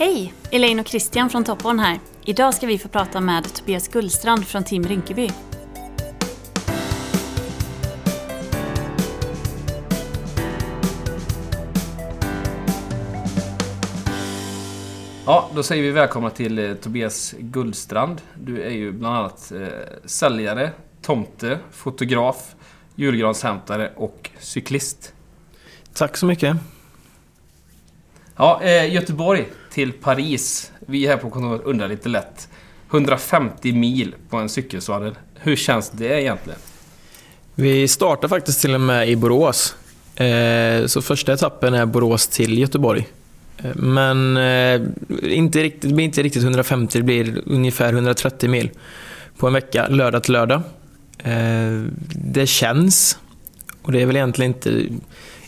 Hej! Elaine och Christian från Top On här. Idag ska vi få prata med Tobias Gullstrand från Team Rinkeby. Ja, då säger vi välkomna till eh, Tobias Gullstrand. Du är ju bland annat eh, säljare, tomte, fotograf, julgranshämtare och cyklist. Tack så mycket. Ja, eh, Göteborg till Paris. Vi här på kontoret undrar lite lätt. 150 mil på en cykelsadel. Hur känns det egentligen? Vi startar faktiskt till och med i Borås. Eh, så första etappen är Borås till Göteborg. Eh, men eh, inte riktigt, det blir inte riktigt 150, det blir ungefär 130 mil på en vecka, lördag till lördag. Det känns, och det är väl egentligen inte...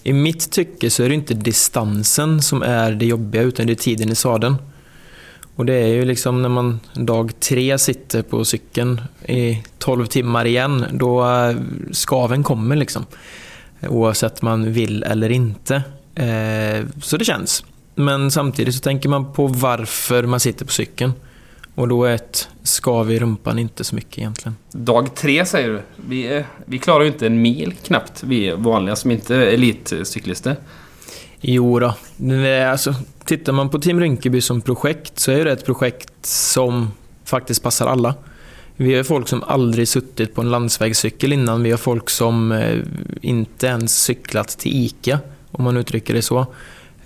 I mitt tycke så är det inte distansen som är det jobbiga, utan det är tiden i sadeln. Och det är ju liksom när man dag tre sitter på cykeln i 12 timmar igen, då eh, skaven kommer liksom. Oavsett man vill eller inte. Eh, så det känns. Men samtidigt så tänker man på varför man sitter på cykeln. Och då är ett skav i rumpan inte så mycket egentligen. Dag tre säger du. Vi, vi klarar ju inte en mil knappt, vi vanliga som inte är elitcyklister. Jo då. Alltså, tittar man på Team Rinkeby som projekt så är det ett projekt som faktiskt passar alla. Vi har folk som aldrig suttit på en landsvägscykel innan. Vi har folk som eh, inte ens cyklat till ICA, om man uttrycker det så.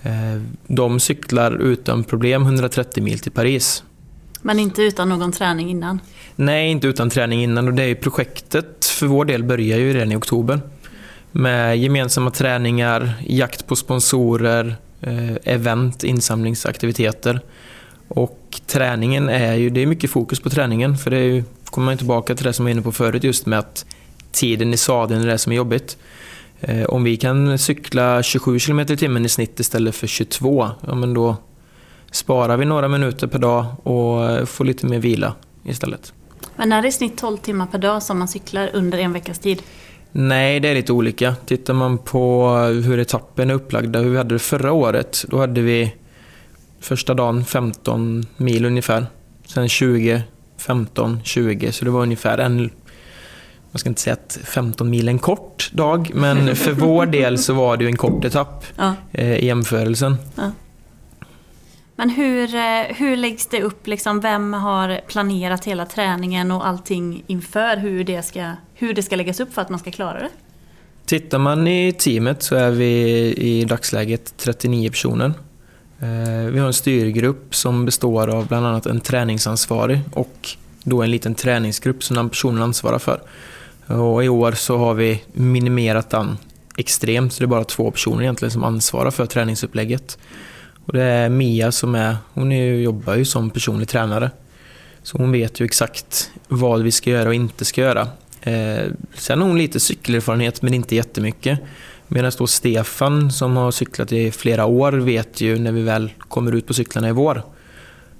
Eh, de cyklar utan problem 130 mil till Paris. Men inte utan någon träning innan? Nej, inte utan träning innan. Och det är projektet för vår del börjar ju redan i oktober. Med gemensamma träningar, jakt på sponsorer, eh, event, insamlingsaktiviteter. Och träningen är ju, det är mycket fokus på träningen. För det är ju, kommer man tillbaka till det som jag var inne på förut, just med att tiden i sadeln är det som är jobbigt. Eh, om vi kan cykla 27 km i timmen i snitt istället för 22, ja men då sparar vi några minuter per dag och får lite mer vila istället. Men är det i snitt 12 timmar per dag som man cyklar under en veckas tid? Nej, det är lite olika. Tittar man på hur etappen är upplagda, hur vi hade det förra året, då hade vi första dagen 15 mil ungefär. Sen 20, 15, 20, så det var ungefär en jag ska inte säga att 15 mil är en kort dag, men för vår del så var det ju en kort etapp ja. eh, i jämförelsen. Ja. Men hur, eh, hur läggs det upp? Liksom, vem har planerat hela träningen och allting inför hur det, ska, hur det ska läggas upp för att man ska klara det? Tittar man i teamet så är vi i dagsläget 39 personer. Eh, vi har en styrgrupp som består av bland annat en träningsansvarig och då en liten träningsgrupp som den personen ansvarar för. Och I år så har vi minimerat den extremt, så det är bara två personer egentligen som ansvarar för träningsupplägget. Och det är Mia som är, hon är, jobbar ju som personlig tränare. Så hon vet ju exakt vad vi ska göra och inte ska göra. Eh, sen har hon lite cykelerfarenhet, men inte jättemycket. Medan då Stefan, som har cyklat i flera år, vet ju när vi väl kommer ut på cyklarna i vår.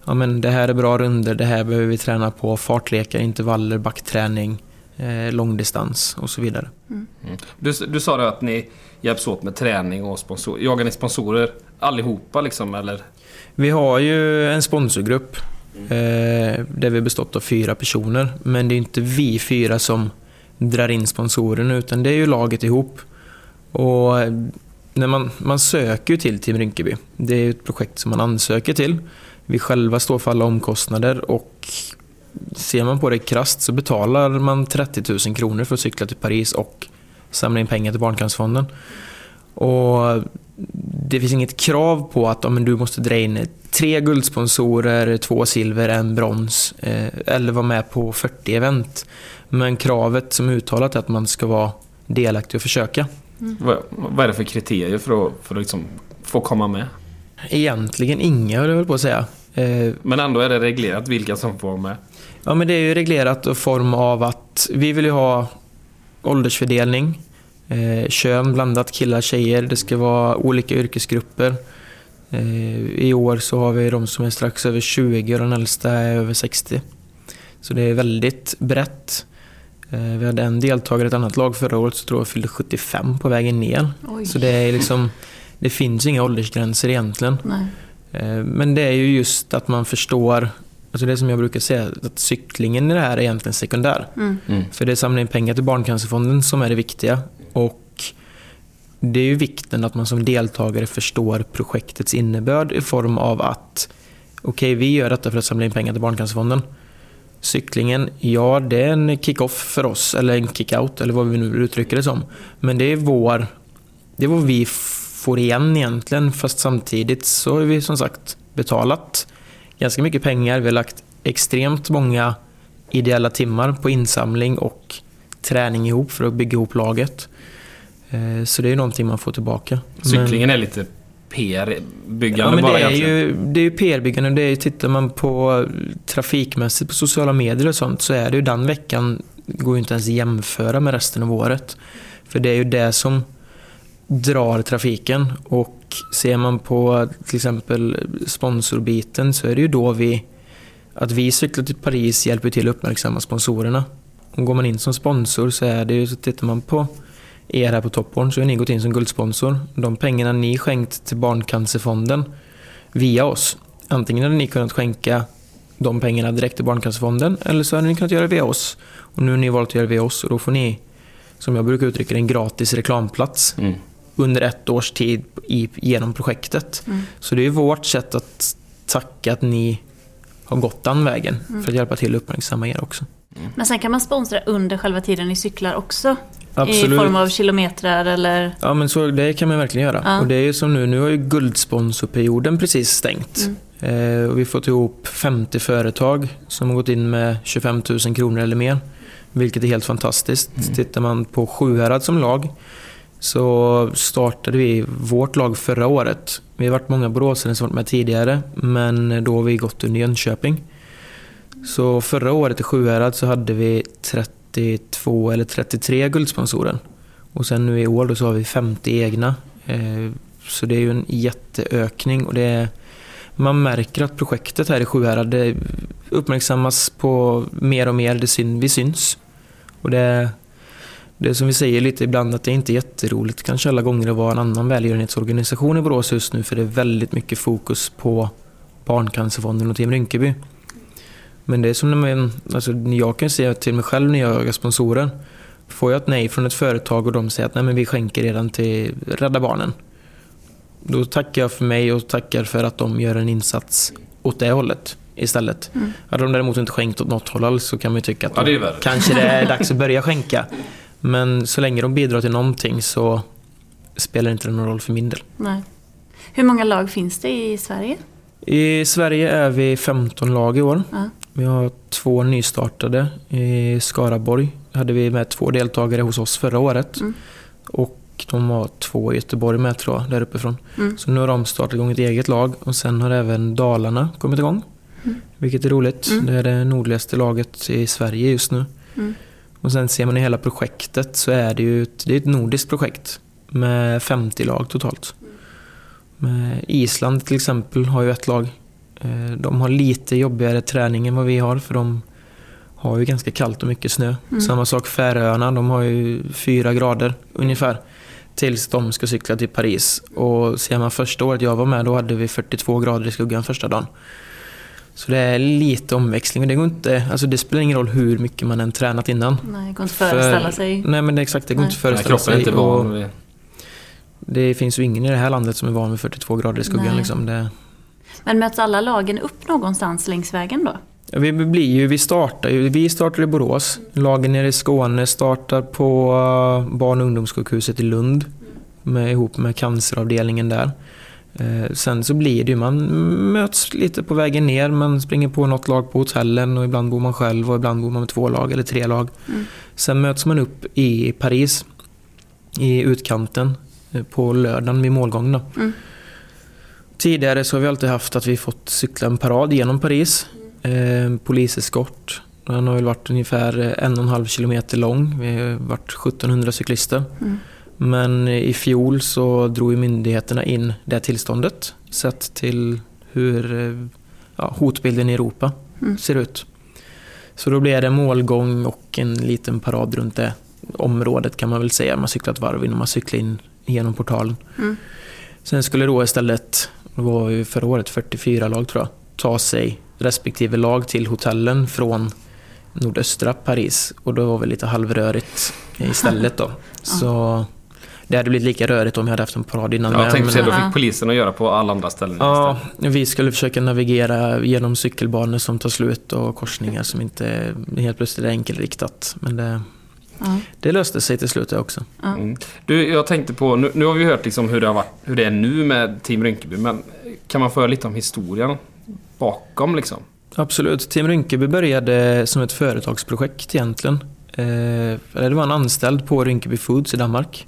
Ja, men det här är bra runder, det här behöver vi träna på, fartlekar, intervaller, backträning eh, långdistans och så vidare. Mm. Mm. Du, du sa att ni hjälps åt med träning och sponsor. Jagar ni sponsorer allihopa liksom eller? Vi har ju en sponsorgrupp eh, där vi bestått av fyra personer. Men det är inte vi fyra som drar in sponsorerna utan det är ju laget ihop. Och eh, när man, man söker ju till Team Rinkeby. Det är ett projekt som man ansöker till. Vi själva står för alla omkostnader och ser man på det krasst så betalar man 30 000 kronor för att cykla till Paris och samla in pengar till Barncancerfonden. Och det finns inget krav på att om du måste dra in tre guldsponsorer, två silver, en brons eh, eller vara med på 40 event. Men kravet som uttalat är att man ska vara delaktig och försöka. Mm. Vad, vad, är det för kriterier för att, för att liksom få komma med? Egentligen inga, höll jag väl på att säga. Eh, men ändå är det reglerat vilka som får vara med? Ja, men det är ju reglerat i form av att vi vill ju ha åldersfördelning, eh, kön blandat killar tjejer. Det ska vara olika yrkesgrupper. Eh, I år så har vi de som är strax över 20 och den äldsta är över 60. Så det är väldigt brett. Eh, vi hade en deltagare i ett annat lag förra året som tror jag fyllde 75 på vägen ner. Oj. Så det är liksom... Det finns inga åldersgränser egentligen. Nej. Eh, Men det är ju just att man förstår, alltså det som jag brukar säga, att cyklingen i det här är egentligen sekundär. Mm. Mm. För det är samla in pengar till Barncancerfonden som är det viktiga. Och det är ju vikten att man som deltagare förstår projektets innebörd i form av att okej, vi gör detta för att samla in pengar till Barncancerfonden. Cyklingen, ja det är en kick-off för oss, eller en kick-out, eller vad vi nu uttrycker det som. Men det är vår, det är vad vi får igen egentligen, fast samtidigt så har vi som sagt betalat ganska mycket pengar. Vi har lagt extremt många ideella timmar på insamling och träning ihop för att bygga ihop laget. Eh, Så det är någonting man får tillbaka. Cyklingen är lite PR-byggande Ja, men bara det är egentligen. ju, det är ju PR-byggande. Det är, ju- tittar man på trafikmässigt på sociala medier och sånt så är det ju den veckan går ju inte ens att jämföra med resten av året. För det är ju det som drar trafiken. Och ser man på till exempel sponsorbiten så är det ju då vi att vi cyklar till Paris hjälper till att uppmärksamma sponsorerna. Och går man in som sponsor så är det ju, så tittar man på er här på Topporn så har ni gått in som guldsponsor. De pengarna ni skänkt till Barncancerfonden via oss. Antingen hade ni kunnat skänka de pengarna direkt till Barncancerfonden eller så hade ni kunnat göra det via oss. Och nu har ni valt att göra det via oss och då får ni, som jag brukar uttrycka en gratis reklamplats Mm. under ett års tid i, genom projektet. Mm. Så det är vårt sätt att tacka att ni har gått den vägen för att hjälpa till att uppmärksamma er också. Men sen kan man sponsra under själva tiden ni cyklar också. I Absolut. form av kilometrar eller... Ja men så, det kan man verkligen göra. Ja. Och det är ju som nu, nu har ju guldsponsorperioden precis stängt. Mm. Eh, och vi har fått ihop 50 företag som har gått in med 25 000 kronor eller mer. Vilket är helt fantastiskt. Mm. Tittar man på Sjuhärad som lag så startade vi vårt lag förra året. Vi har varit många boråsare som varit med tidigare men då har vi gått under Jönköping. Så förra året i Sjuhärad så hade vi 32 eller 33 guldsponsorer. Och sen nu i år då så har vi 50 egna. Eh, så det är ju en jätteökning och det är, man märker att projektet här i Sjuhärad det uppmärksammas på mer och mer. Det syn, vi syns. Och det, det är som vi säger lite ibland att det är inte jätteroligt kanske alla gånger att vara en annan välgörenhetsorganisation i Borås just nu för det är väldigt mycket fokus på Barncancerfonden och Team Rinkeby. Men det är som när man, alltså jag kan säga till mig själv när jag jagar sponsorer. Får jag ett nej från ett företag och de säger att nej men vi skänker redan till Rädda Barnen. Då tackar jag för mig och tackar för att de gör en insats åt det hållet istället. Mm. Hade de däremot inte skänkt åt något håll alls så kan man ju tycka att Ja, det är kanske det är dags att börja skänka. Men så länge de bidrar till någonting så spelar inte det någon roll för min del. Nej. Hur många lag finns det i Sverige? I Sverige är vi 15 lag i år. Ja. Vi har två nystartade. I Skaraborg hade vi med två deltagare hos oss förra året. Mm. Och de var två i Göteborg med tror jag, där uppifrån. Mm. Så nu har de startat igång ett eget lag och sen har även Dalarna kommit igång. Mm. Vilket är roligt. Mm. Det är det nordligaste laget i Sverige just nu. Mm. Och sen ser man i hela projektet så är det ju ett, det är ett nordiskt projekt. Med 50 lag totalt. Med Island till exempel har ju ett lag. Eh, De har lite jobbigare träning än vad vi har för de har ju ganska kallt och mycket snö. Mm. Samma sak Färöarna, de har ju fyra grader ungefär. Tills de ska cykla till Paris. Och ser man första året jag var med då hade vi 42 grader i skuggan första dagen. Så det är lite omväxling och det går inte, alltså det spelar ingen roll hur mycket man än tränat innan. Nej, det går inte att föreställa sig. Nej men det är exakt, det går Nej. inte att Nej, föreställa kroppen är sig. inte och van vid... det finns ju ingen i det här landet som är van vid 42 grader i skuggan. Liksom. Det, Men möts alla lagen upp någonstans längs vägen då? Ja, Vi blir ju, vi startar ju, vi startar i Borås. Lagen nere i Skåne startar på eh, barn och ungdomssjukhuset i Lund. Med, ihop med canceravdelningen där. Eh, sen så blir det ju, man möts lite på vägen ner. Man springer på något lag på hotellen och ibland bor man själv och ibland bor man med två lag eller tre lag. Mm. Sen möts man upp i Paris. I utkanten. eh, På lördagen vid målgång då. Mm. Tidigare så har vi alltid haft att vi fått cykla en parad genom Paris. Eh, poliseskort. Den har väl varit ungefär en och en halv kilometer lång. Vi har varit 1700 cyklister. Mm. Men i fjol så drog ju myndigheterna in det tillståndet. Sett till hur ja, hotbilden i Europa Mm. ser ut. Så då blir det målgång och en liten parad runt det området kan man väl säga. Man cyklar ett varv innan man cyklar in genom portalen. Mm. Sen skulle då istället, det var ju förra året 44 lag tror jag, ta sig respektive lag till hotellen från nordöstra Paris. Och då var vi lite halvrörigt istället då. Så det hade blivit lika rörigt om vi hade haft en parad innan. Ja, jag tänkte säga, då Ja. fick polisen att göra på alla andra ställen Ja, istället. vi skulle försöka navigera genom cykelbanor som tar slut och korsningar som inte helt plötsligt är enkelriktat. Men det, Ja. det löste sig till slut också. Mm. Du, jag tänkte på, nu, nu har vi hört liksom hur, det har varit, hur det är nu med Team Rinkeby, men kan man få höra lite om historien bakom liksom? Absolut. Team Rinkeby började som ett företagsprojekt egentligen. Eh, eller det var en anställd på Rinkeby Foods i Danmark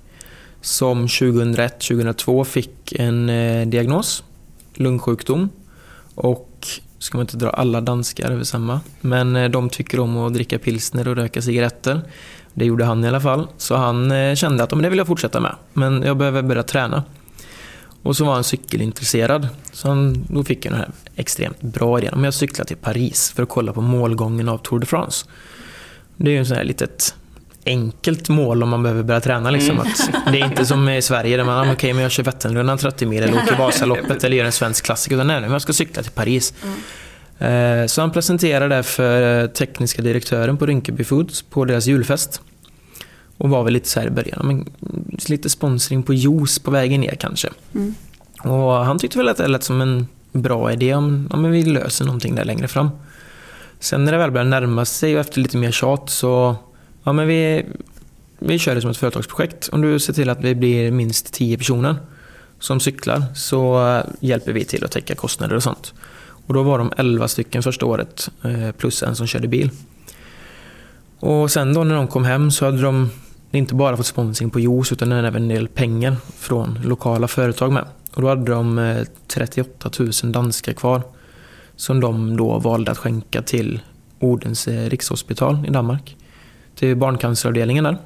som 2001-2002 fick en eh, diagnos, lungsjukdom. Och ska man inte dra alla danskar över samma, men eh, de tycker om att dricka pilsner och röka cigaretter. Det gjorde han i alla fall. Så han eh, kände att det vill jag fortsätta med, men jag behöver börja träna. Och så var han cykelintresserad. Så han, då fick jag den här extremt bra idén. Om jag cyklar till Paris för att kolla på målgången av Tour de France. Det är ju en sån här litet enkelt mål om man behöver börja träna. Liksom. Att det är inte som i Sverige där man, ah, okej men jag kör Vätternrundan 30 mil eller åker Vasaloppet eller gör en svensk klassiker. Utan nej, men jag ska cykla till Paris. Eh, Så han presenterade det för eh, tekniska direktören på Rinkeby Foods på deras julfest. Och var väl lite så här i början, men lite sponsring på juice på vägen ner kanske. Mm. Och han tyckte väl att det lät som en bra idé om, om vi löser någonting där längre fram. Sen när det väl började närma sig och efter lite mer tjat så, ja men vi, vi kör det som ett företagsprojekt. Om du ser till att vi blir minst 10 personer som cyklar så hjälper vi till att täcka kostnader och sånt. Och då var de 11 stycken första året eh, plus en som körde bil. Och sen då när de kom hem så hade de inte bara fått sponsring på juice utan även en del pengar från lokala företag med. Och då hade de eh, 38 000 danskar kvar som de då valde att skänka till Odense rikshospital i Danmark. Till barncanceravdelningen där.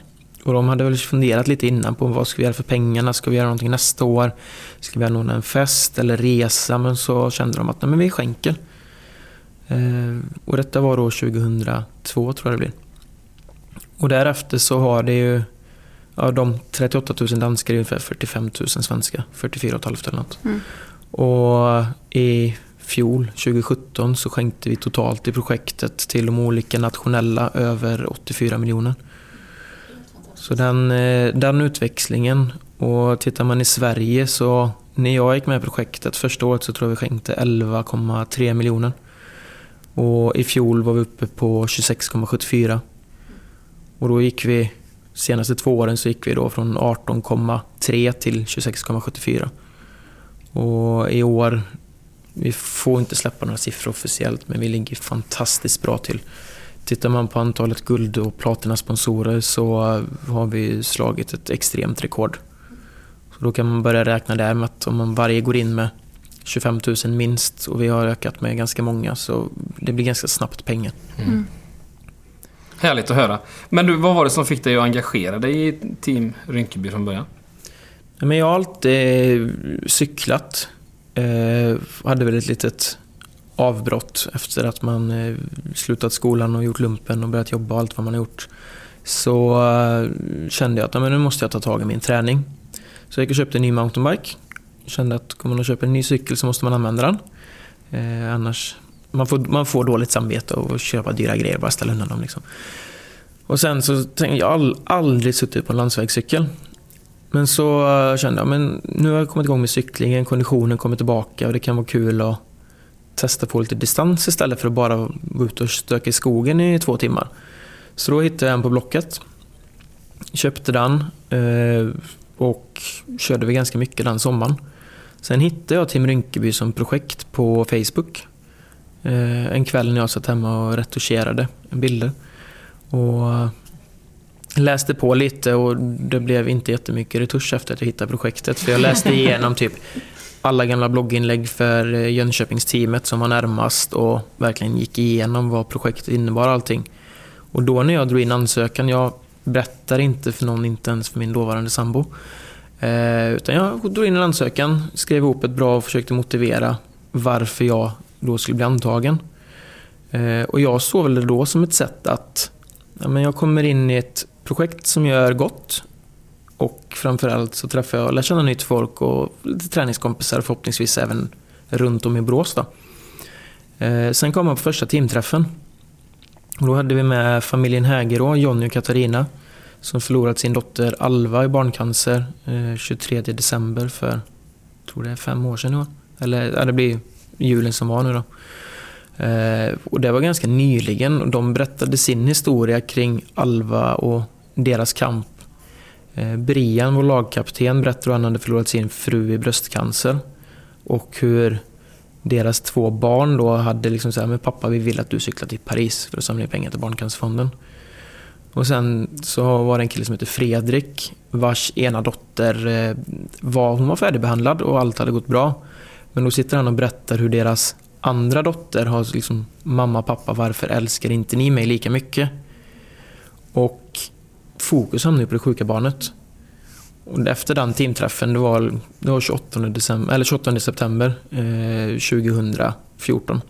Och de hade väl funderat lite innan på vad ska vi göra för pengarna? Ska vi göra någonting nästa år? Ska vi anordna en fest eller resa? Men så kände de att nej, men vi skänker. Eh, och detta var då 2002 tror jag det blir. Och därefter så har det ju av de 38 000 danskar är ungefär 45 000 svenskar. 44 500 eller något. Mm. Och i fjol, 2017, så skänkte vi totalt i projektet till de olika nationella över 84 miljoner. Så den, eh, den utväxlingen. Och tittar man i Sverige så när jag gick med i projektet första året så tror jag vi skänkte 11,3 miljoner. Och i fjol var vi uppe på 26,74. Och då gick vi, senaste två åren så gick vi då från 18,3 till 26,74. Och i år, vi får inte släppa några siffror officiellt, men vi ligger fantastiskt bra till. Tittar man på antalet guld och platina-sponsorer så har vi slagit ett extremt rekord. Så då kan man börja räkna där med att om man varje går in med 25 000 minst och vi har ökat med ganska många så det blir ganska snabbt pengar. Härligt att höra. Men du, vad var det som fick dig att engagera dig i Team Rinkeby från början? Ja, Men jag har alltid cyklat. Eh, hade väl ett litet avbrott efter att man eh, slutat skolan och gjort lumpen och börjat jobba och allt vad man har gjort. Så eh, kände jag att ja, men nu måste jag ta tag i min träning. Så jag gick och köpte en ny mountainbike. Kände att kommer man att köpa en ny cykel så måste man använda den. Eh, annars man får, man får dåligt samvete av att köpa dyra grejer och bara ställa undan dem. Liksom. Och sen så tänkte jag, jag har aldrig suttit på en landsvägscykel. Men så eh, kände jag, men nu har jag kommit igång med cyklingen, konditionen kommer tillbaka och det kan vara kul att testa på lite distans istället för att bara vara ute och stöka i skogen i två timmar. Så då hittade jag en på Blocket. Köpte den eh, och körde vi ganska mycket den sommaren. Sen hittade jag Tim Rinkeby som projekt på Facebook. Eh, en kväll när jag satt hemma och retuscherade bilder. Och läste på lite och det blev inte jättemycket retusch efter att jag hittade projektet. För jag läste igenom typ alla gamla blogginlägg för eh, Jönköpingsteamet som var närmast och verkligen gick igenom vad projektet innebar allting. Och då när jag drog in ansökan, jag berättar inte för någon, inte ens för min dåvarande sambo. Eh, utan jag drog in en ansökan, skrev ihop ett bra och försökte motivera varför jag då skulle bli antagen. Eh, och jag såg väl det då som ett sätt att ja, men jag kommer in i ett projekt som gör gott Och framförallt så träffar jag och lär känna nytt folk och lite träningskompisar förhoppningsvis även runt om i Borås. Då. Eh, sen kom jag på första teamträffen. Och då hade vi med familjen Hägerå, Jonny och Katarina som förlorat sin dotter Alva i barncancer eh, 23 december för, tror det är fem år sedan nu. Eller ja, det blir julen som var nu då. Eh, och det var ganska nyligen och de berättade sin historia kring Alva och deras kamp. Eh, Brian, vår lagkapten, berättar hur han hade förlorat sin fru i bröstcancer. Och hur deras två barn då hade liksom så här, men pappa vi vill att du cyklar till Paris för att samla in pengar till Barncancerfonden. Och sen så var det en kille som heter Fredrik vars ena dotter eh, var, hon var färdigbehandlad och allt hade gått bra. Men då sitter han och berättar hur deras andra dotter har liksom mamma, pappa, varför älskar inte ni mig lika mycket? Och fokus hamnar ju på det sjuka barnet. Och efter den teamträffen, det var, det var 28, december, eller 28 september eh, 2014.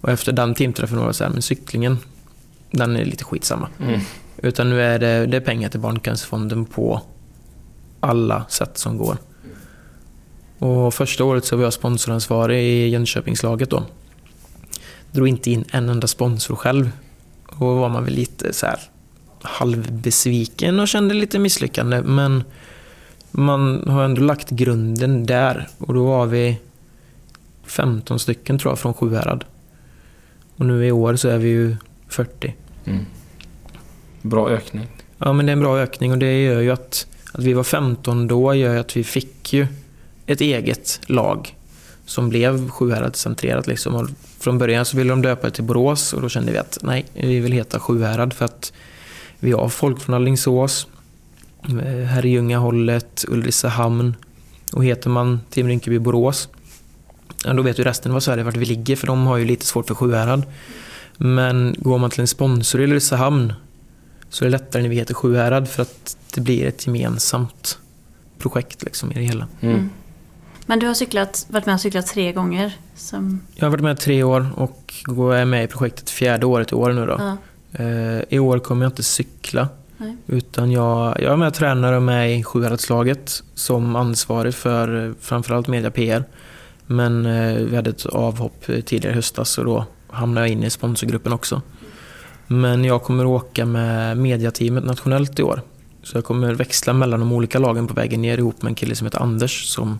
Och efter den teamträffen var det så här, men cyklingen, den är lite skitsamma. Mm. Utan nu är det, det är pengar till Barncancerfonden på alla sätt som går. Och första året så var jag sponsoransvarig i Jönköpingslaget då. Drog inte in en enda sponsor själv. Och då var man väl lite så här halvbesviken och kände lite misslyckande. Men man har ändå lagt grunden där. Och då var vi 15 stycken tror jag från Sjuhärad. Och nu i år så är vi ju 40. Mm. Bra ökning. Ja men det är en bra ökning och det gör ju att, att vi var 15 då gör ju att vi fick ju ett eget lag som blev Sjuhäradscentrerat. Liksom. Och från början så ville de döpa det till Borås och då kände vi att nej, vi vill heta Sjuhärad för att vi har folk från Alingsås, eh, Herrljunga-hållet, Ulricehamn och heter man Team Rinkeby Borås ja, då vet ju resten av Sverige vart vi ligger för de har ju lite svårt för Sjuhärad. Men går man till en sponsor i Ulricehamn så är det lättare när vi heter Sjuhärad för att det blir ett gemensamt projekt liksom i det hela. Mm. mm. Men du har cyklat, varit med och cyklat tre gånger? Som... Jag har varit med tre år och är med i projektet fjärde året i år nu då. Ja. Eh, I år kommer jag inte cykla. Nej. Utan jag, jag är med och tränar och med i Sjuhäradslaget som ansvarig för eh, framförallt media PR. Men eh, vi hade ett avhopp tidigare i höstas och då hamnade jag in i sponsorgruppen också. Men jag kommer åka med mediateamet nationellt i år. Så jag kommer växla mellan de olika lagen på vägen ner ihop med en kille som heter Anders som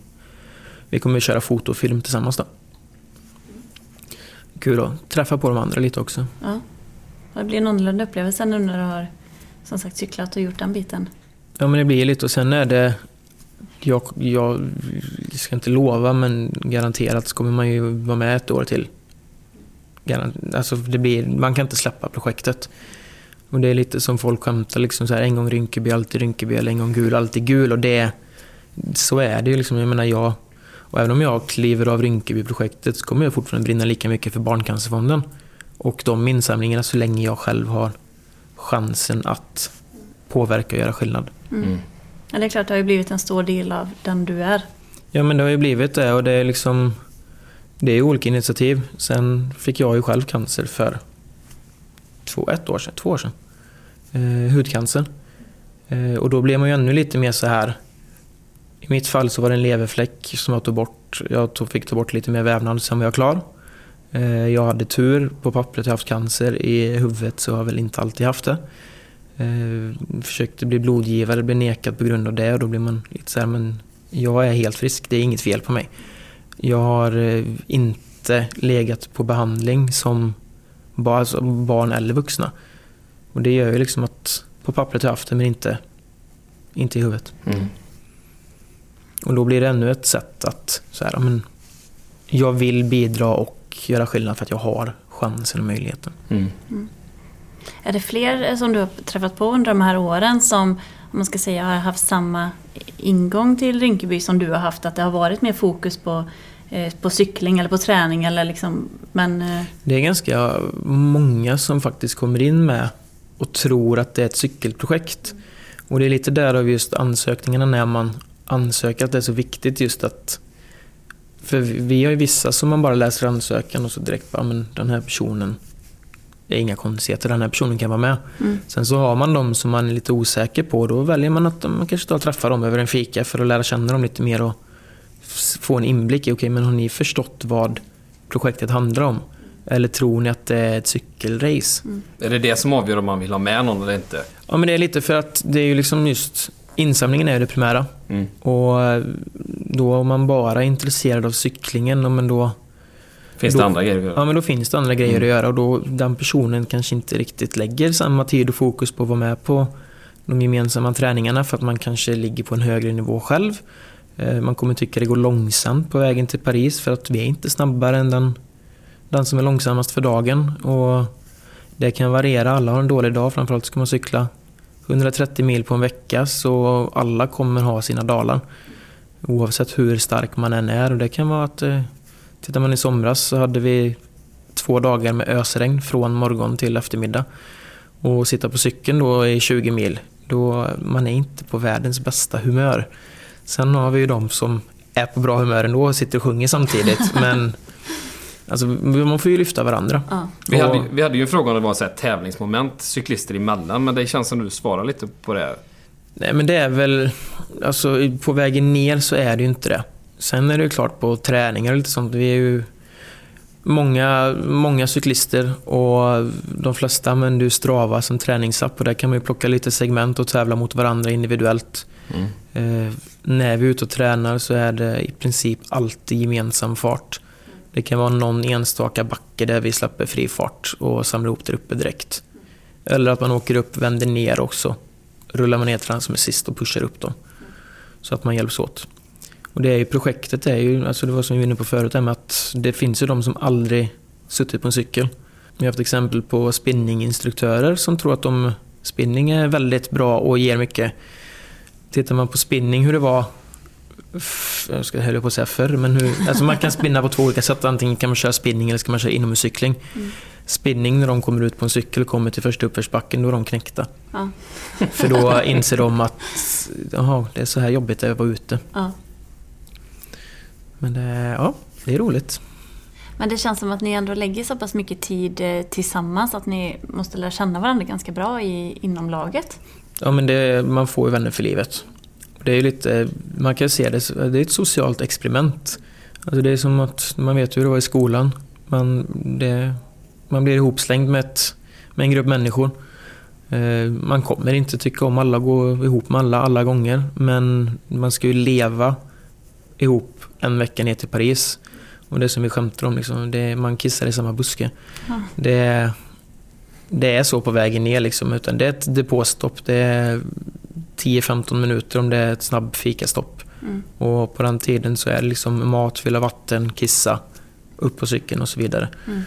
vi kommer köra foto och film tillsammans då. Kul att träffa på de andra lite också. Ja. Det blir en annorlunda upplevelse nu när du har som sagt cyklat och gjort den biten. Ja men det blir lite och sen är det jag, jag ska inte lova men garanterat så kommer man ju vara med ett år till. Alltså det blir, man kan inte släppa projektet. Och det är lite som folk skämtar liksom så här, en gång Rinkeby, alltid Rinkeby eller en gång gul, alltid gul. Och det, så är det ju liksom. Jag menar jag, och även om jag kliver av Rinkeby-projektet så kommer jag fortfarande brinna lika mycket för Barncancerfonden. Och de insamlingarna så länge jag själv har chansen att påverka och göra skillnad. Mm. Mm. Ja, det är klart, det har ju blivit en stor del av den du är. Ja, men det har ju blivit det och det är liksom... Det är olika initiativ. Sen fick jag ju själv cancer för två, ett år sedan, två år sedan. Eh, hudcancer. Eh, och då blev man ju ännu lite mer så här... I mitt fall så var det en leverfläck som jag tog bort. Jag tog, fick ta bort lite mer vävnad, sen var jag klar. Eh, jag hade tur. På pappret har jag haft cancer. I huvudet så har jag väl inte alltid haft det. Eh, försökte bli blodgivare, blev nekad på grund av det och då blir man lite så här, men jag är helt frisk, det är inget fel på mig. Jag har eh, inte legat på behandling som alltså barn eller vuxna. Och det gör ju liksom att på pappret har jag haft det men inte, inte i huvudet. Mm. Och då blir det ännu ett sätt att så här, men jag vill bidra och göra skillnad för att jag har chansen och möjligheten. Mm. Mm. Är det fler som du har träffat på under de här åren som om man ska säga har haft samma ingång till Rinkeby som du har haft? Att det har varit mer fokus på, eh, på cykling eller på träning? Eller liksom, men, eh... Det är ganska många som faktiskt kommer in med och tror att det är ett cykelprojekt. Och det är lite därav just ansökningarna när man ansöker att det är så viktigt just att för vi har ju vissa som man bara läser ansökan och så direkt bara, men den här personen det är inga konstigheter, den här personen kan vara med. Mm. Sen så har man de som man är lite osäker på. Då väljer man att man kanske tar träffa dem över en fika för att lära känna dem lite mer och få en inblick i, okej okay, men har ni förstått vad projektet handlar om? Eller tror ni att det är ett cykelrace? Mm. Är det det som avgör om man vill ha med någon eller inte? Ja, men det är lite för att det är ju liksom just insamlingen är det primära. Mm. Och då om man bara är intresserad av cyklingen, men då Finns då, det andra grejer att göra? Ja, men då finns det andra grejer mm. att göra och då den personen kanske inte riktigt lägger samma tid och fokus på att vara med på de gemensamma träningarna för att man kanske ligger på en högre nivå själv. Eh, man kommer tycka det går långsamt på vägen till Paris för att vi är inte snabbare än den, den som är långsammast för dagen. Och det kan variera, alla har en dålig dag, framförallt ska man cykla 130 mil på en vecka så alla kommer ha sina dalar. Oavsett hur stark man än är. Och det kan vara att eh, Tittar man i somras så hade vi två dagar med ösregn från morgon till eftermiddag. Och sitta på cykeln då i 20 mil, då man är inte på världens bästa humör. Sen har vi ju de som är på bra humör ändå och sitter och sjunger samtidigt. men Alltså, man får ju lyfta varandra. Ja. Vi, hade, vi hade ju en fråga om det var så här tävlingsmoment cyklister emellan, men det känns som du svarar lite på det. Nej, men det är väl... Alltså, på vägen ner så är det ju inte det. Sen är det ju klart på träningar och lite sånt. Vi är ju många, många cyklister och de flesta använder ju Strava som träningsapp och där kan man ju plocka lite segment och tävla mot varandra individuellt. Mm. Eh, när vi är ute och tränar så är det i princip alltid gemensam fart. Det kan vara någon enstaka backe där vi släpper fri fart och samlar ihop där uppe direkt. Eller att man åker upp, vänder ner också. Rullar man ner till den som är sist och pushar upp dem. Så att man hjälps åt. Och det är ju, projektet är ju, alltså det var som vi var inne på förut, med att det finns ju de som aldrig suttit på en cykel. Vi har haft exempel på spinninginstruktörer som tror att de, spinning är väldigt bra och ger mycket. Tittar man på spinning, hur det var jag ska höll på att säga förr, men hur, alltså man kan spinna på två olika sätt. Antingen kan man köra spinning eller ska man köra inomhuscykling. Mm. Spinning när de kommer ut på en cykel och kommer till första uppförsbacken, då är de knäckta. Ja. För då inser de att jaha, det är så här jobbigt att vara ute. Ja. Men det, ja, det är roligt. Men det känns som att ni ändå lägger så pass mycket tid eh, tillsammans att ni måste lära känna varandra ganska bra i, inom laget. Ja, men det, man får ju vänner för livet. Det är lite, man kan se det, det är ett socialt experiment. Alltså det är som att man vet hur det var i skolan. Man, det, man blir ihopslängd med, ett, med en grupp människor. Eh, man kommer inte tycka om alla, gå ihop med alla alla gånger. Men man ska ju leva ihop en vecka ner till Paris. Och det som vi skämtar om, liksom, det, man kissar i samma buske. Ja. Det, det är så på vägen ner. Liksom, utan det är ett depåstopp. Det är 10-15 minuter om det är ett snabb fikastopp. Mm. Och på den tiden så är det liksom mat, fylla vatten, kissa, upp på cykeln och så vidare. Mm.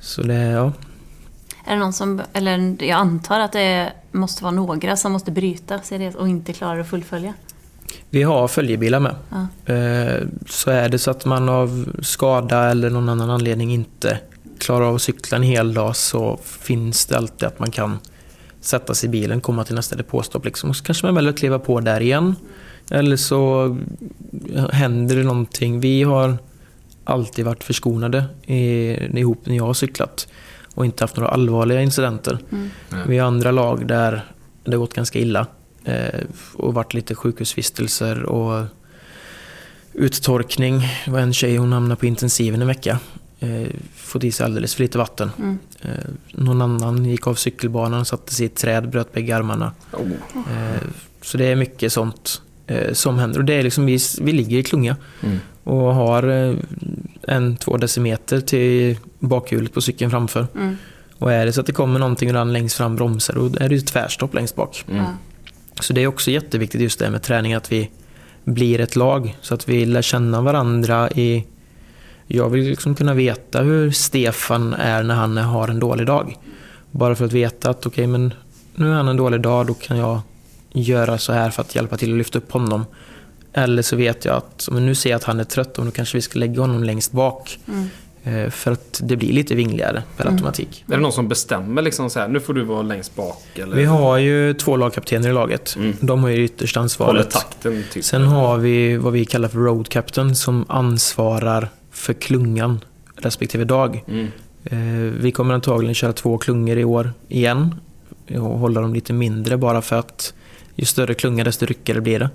Så det, ja. Är det någon som, eller jag antar att det måste vara några som måste bryta och inte klarar att fullfölja? Vi har följebilar med. Ja. Eh, så är det så att man av skada eller någon annan anledning inte klarar av att cykla en hel dag så finns det alltid att man kan sätta sig i bilen, komma till nästa depåstopp liksom. Och så kanske man väljer att kliva på där igen. Eller så händer det någonting. Vi har alltid varit förskonade ihop när jag har cyklat och inte haft några allvarliga incidenter. Mm. Vi har andra lag där det har gått ganska illa. Eh, och varit lite sjukhusvistelser och uttorkning. Det var en tjej, hon hamnade på intensiven en vecka. Eh, fått i sig alldeles för lite vatten. Mm. Eh, någon annan gick av cykelbanan, satte sig i ett träd, bröt bägge armarna. Oh. Eh, så det är mycket sånt eh, som händer. Och det är liksom, vi, vi ligger i klunga mm. och har en, två decimeter till bakhjulet på cykeln framför. Mm. Och är det så att det kommer någonting och den längst fram bromsar, då är det ju tvärstopp längst bak. Mm. Så det är också jätteviktigt just det med träning, att vi blir ett lag. Så att vi lär känna varandra i... Jag vill liksom kunna veta hur Stefan är när han har en dålig dag. Bara för att veta att okej, okay, men nu är han en dålig dag, då kan jag göra så här för att hjälpa till att lyfta upp honom. Eller så vet jag att men nu ser jag att han är trött och nu kanske vi ska lägga honom längst bak. Mm. Eh, för att det blir lite vingligare per mm. automatik. Är det någon som bestämmer liksom så här, nu får du vara längst bak? Eller? Vi har ju två lagkaptener i laget. Mm. De har ju yttersta ansvaret. takten, typ. Sen har vi vad vi kallar för road captain som ansvarar för klungan respektive dag. Mm. Eh, vi kommer antagligen köra två klungor i år igen och hålla dem lite mindre bara för att ju större klunga desto ryckigare blir det.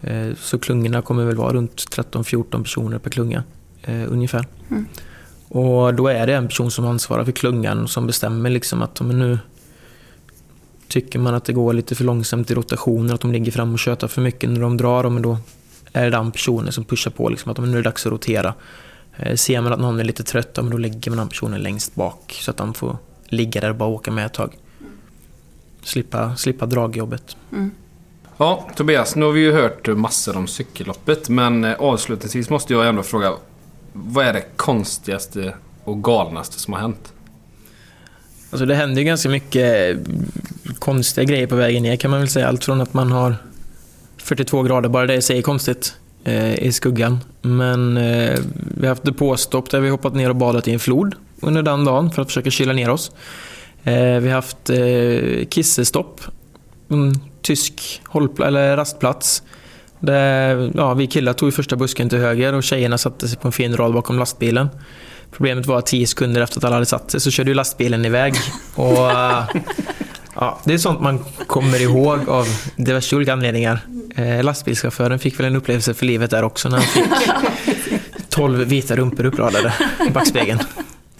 Eh, så klungorna kommer väl vara runt 13-14 personer per klunga ungefär. Mm. Och då är det en person som ansvarar för klungan som bestämmer liksom att men nu tycker man att det går lite för långsamt i rotationer, att de ligger fram och tjötar för mycket när de drar, men då är det den personen som pushar på liksom, att nu är det dags att rotera. Eh, ser man att någon är lite trött, då lägger man den personen längst bak så att han får ligga där och bara åka med ett tag. Slippa, slippa dragjobbet. Mm. Ja, Tobias, nu har vi ju hört massor om cykelloppet, men eh, avslutningsvis måste jag ändå fråga vad är det konstigaste och galnaste som har hänt? Alltså det händer ju ganska mycket konstiga grejer på vägen ner kan man väl säga. Allt från att man har 42 grader, bara det i sig är konstigt, eh, Eh, i skuggan. Men eh, vi har haft depåstopp där vi hoppat ner och badat i en flod under den dagen för att försöka kyla ner oss. Eh, vi har haft eh, kissestopp, en tysk hållpla- eller rastplats Där, ja, vi killar tog första busken till höger och tjejerna satte sig på en fin rad bakom lastbilen. Problemet var att tio sekunder efter att alla hade satt sig så körde ju lastbilen iväg. Och, eh, ja, det är sånt man kommer ihåg av diverse olika anledningar. Eh, lastbilschauffören fick väl en upplevelse för livet där också när han fick 12 vita rumpor uppradade i backspegeln.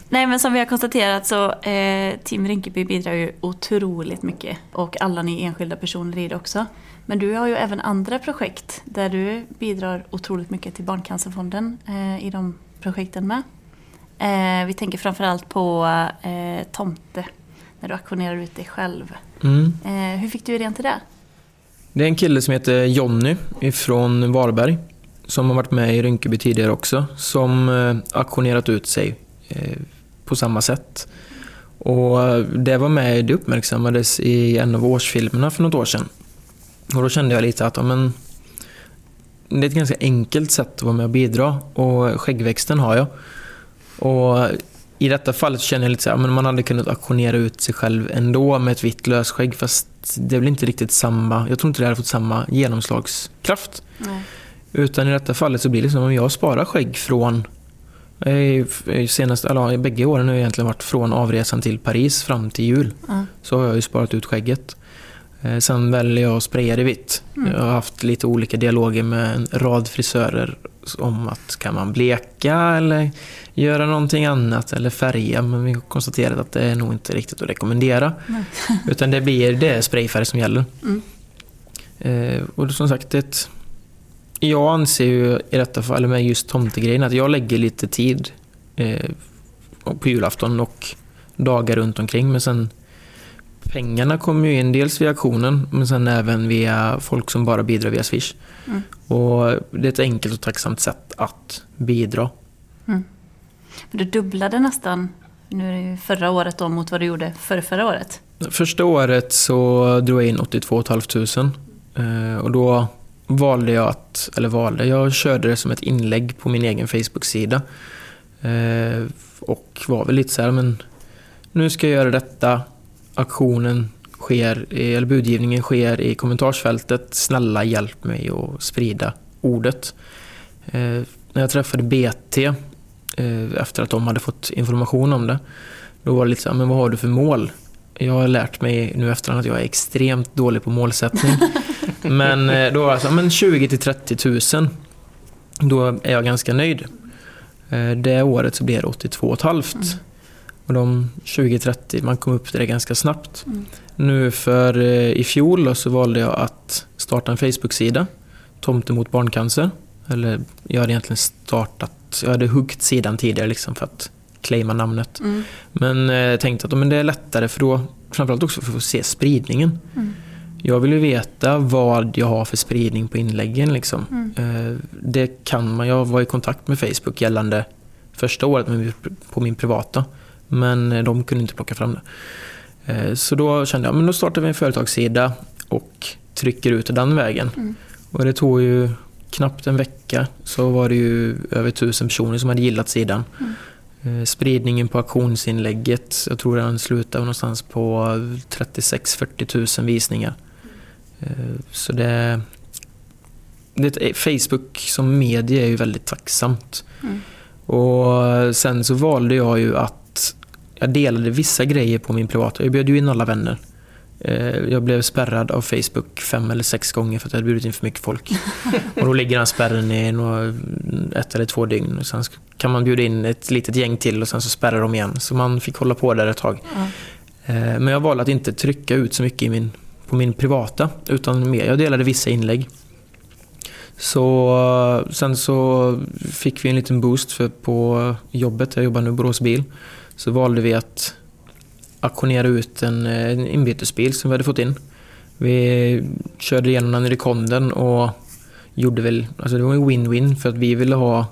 Nej men som vi har konstaterat så eh, Team Rinkeby bidrar ju otroligt mycket och alla ni enskilda personer i det också. Men du har ju även andra projekt där du bidrar otroligt mycket till Barncancerfonden eh, i de projekten med. Eh, vi tänker framförallt på eh, Tomte, när du auktionerar ut dig själv. Mm. Eh, hur fick du idén till det? Det är en kille som heter Jonny ifrån Varberg som har varit med i Rinkeby tidigare också, som eh, auktionerat ut sig eh, på samma sätt. Och det var med, det uppmärksammades i en av årsfilmerna för något år sedan. Och då kände jag lite att men, det är ett ganska enkelt sätt att vara med och bidra och skäggväxten har jag. Och i detta fallet känner jag lite så här, men man hade kunnat auktionera ut sig själv ändå med ett vitt lösskägg fast det är väl inte riktigt samma, jag tror inte det hade fått samma genomslagskraft. Nej. Utan i detta fallet så blir det som om jag sparar skägg från Senast, eller, bägge åren har jag egentligen varit från avresan till Paris fram till jul. Mm. Så har jag ju sparat ut skägget. Eh, sen väljer jag att spraya det vitt. Mm. Jag har haft lite olika dialoger med en rad frisörer om att kan man bleka eller göra någonting annat eller färga. Men vi har konstaterat att det är nog inte riktigt att rekommendera. Mm. Utan det blir det sprayfärg som gäller. Mm. Eh, och som sagt, det, jag anser ju i detta fall med just tomtegrejen att jag lägger lite tid eh, på julafton och dagar runt omkring. Men sen pengarna kommer ju in dels via auktionen men sen även via folk som bara bidrar via Swish. Mm. Och det är ett enkelt och tacksamt sätt att bidra. Mm. Du dubblade nästan nu är det förra året då mot vad du gjorde för förra året. Första året så drog jag in 82 500 eh, och då valde jag att, eller valde, jag körde det som ett inlägg på min egen Facebook-sida. Eh, och var väl lite så här, men nu ska jag göra detta aktionen sker, eller budgivningen sker i kommentarsfältet. Snälla hjälp mig att sprida ordet. Eh, när jag träffade BT eh, efter att de hade fått information om det, då var det lite så men vad har du för mål? Jag har lärt mig nu efterhand att jag är extremt dålig på målsättning. men eh, då var det så men 20 till 30 000. Då är jag ganska nöjd. Eh, det året så blev det 82 500. Mm. Och de 20-30, man kom upp till det ganska snabbt. Mm. Nu för eh, i fjol så valde jag att starta en Facebook-sida. Tomte mot barncancer. Eller jag hade egentligen startat, jag hade huggt sidan tidigare liksom för att claima namnet. Mm. Men eh, tänkte att men det är lättare för då, framförallt också för att få se spridningen. Mm. Jag vill ju veta vad jag har för spridning på inläggen. Liksom. Mm. Eh, det kan man. Jag var i kontakt med Facebook gällande första året på min privata. Men eh, de kunde inte plocka fram det. Eh, så då kände jag men då startar vi en företagssida och trycker ut den vägen. Mm. Och det tog ju knappt en vecka så var det ju över tusen personer som hade gillat sidan. Mm. Eh, spridningen på auktionsinlägget, jag tror den slutade någonstans på 36-40 000 visningar. Så det, det, Facebook som medie är ju väldigt tacksamt. Mm. Och sen så valde jag ju att jag delade vissa grejer på min privata. Jag bjöd ju in alla vänner. Eh, jag blev spärrad av Facebook fem eller sex gånger för att jag hade bjudit in för mycket folk. Och då ligger den spärren i några, ett eller två dygn. Sen kan man bjuda in ett litet gäng till och sen så spärrar de igen. Så man fick hålla på där ett tag. Eh, Men jag valde att inte trycka ut så mycket i min, på min privata, utan mer. Jag delade vissa inlägg. Så sen så fick vi en liten boost för på jobbet, jag jobbar nu i Borås bil, så valde vi att auktionera ut en, en inbytesbil som vi hade fått in. Vi körde igenom den i rekonden och gjorde väl, alltså det var en win-win för att vi ville ha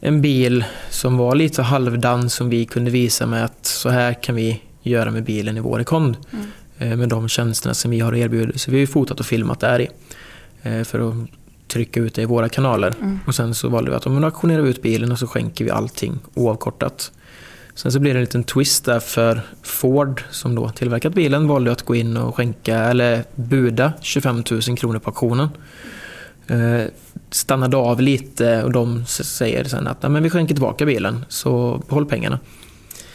en bil som var lite halvdan som vi kunde visa med att så här kan vi göra med bilen i vår rekond. Mm. Eh, Med de tjänsterna som vi har erbjudit. Så vi har fotat och filmat där i. eh, För att trycka ut det i våra kanaler. Mm. Och sen så valde vi att om vi auktionerar ut bilen och så skänker vi allting oavkortat. Sen så blev det en liten twist där för Ford som då tillverkat bilen valde att gå in och skänka eller buda 25 000 kronor på auktionen. Eh, stannade av lite och de säger sen att men vi skänker tillbaka bilen så behåll pengarna.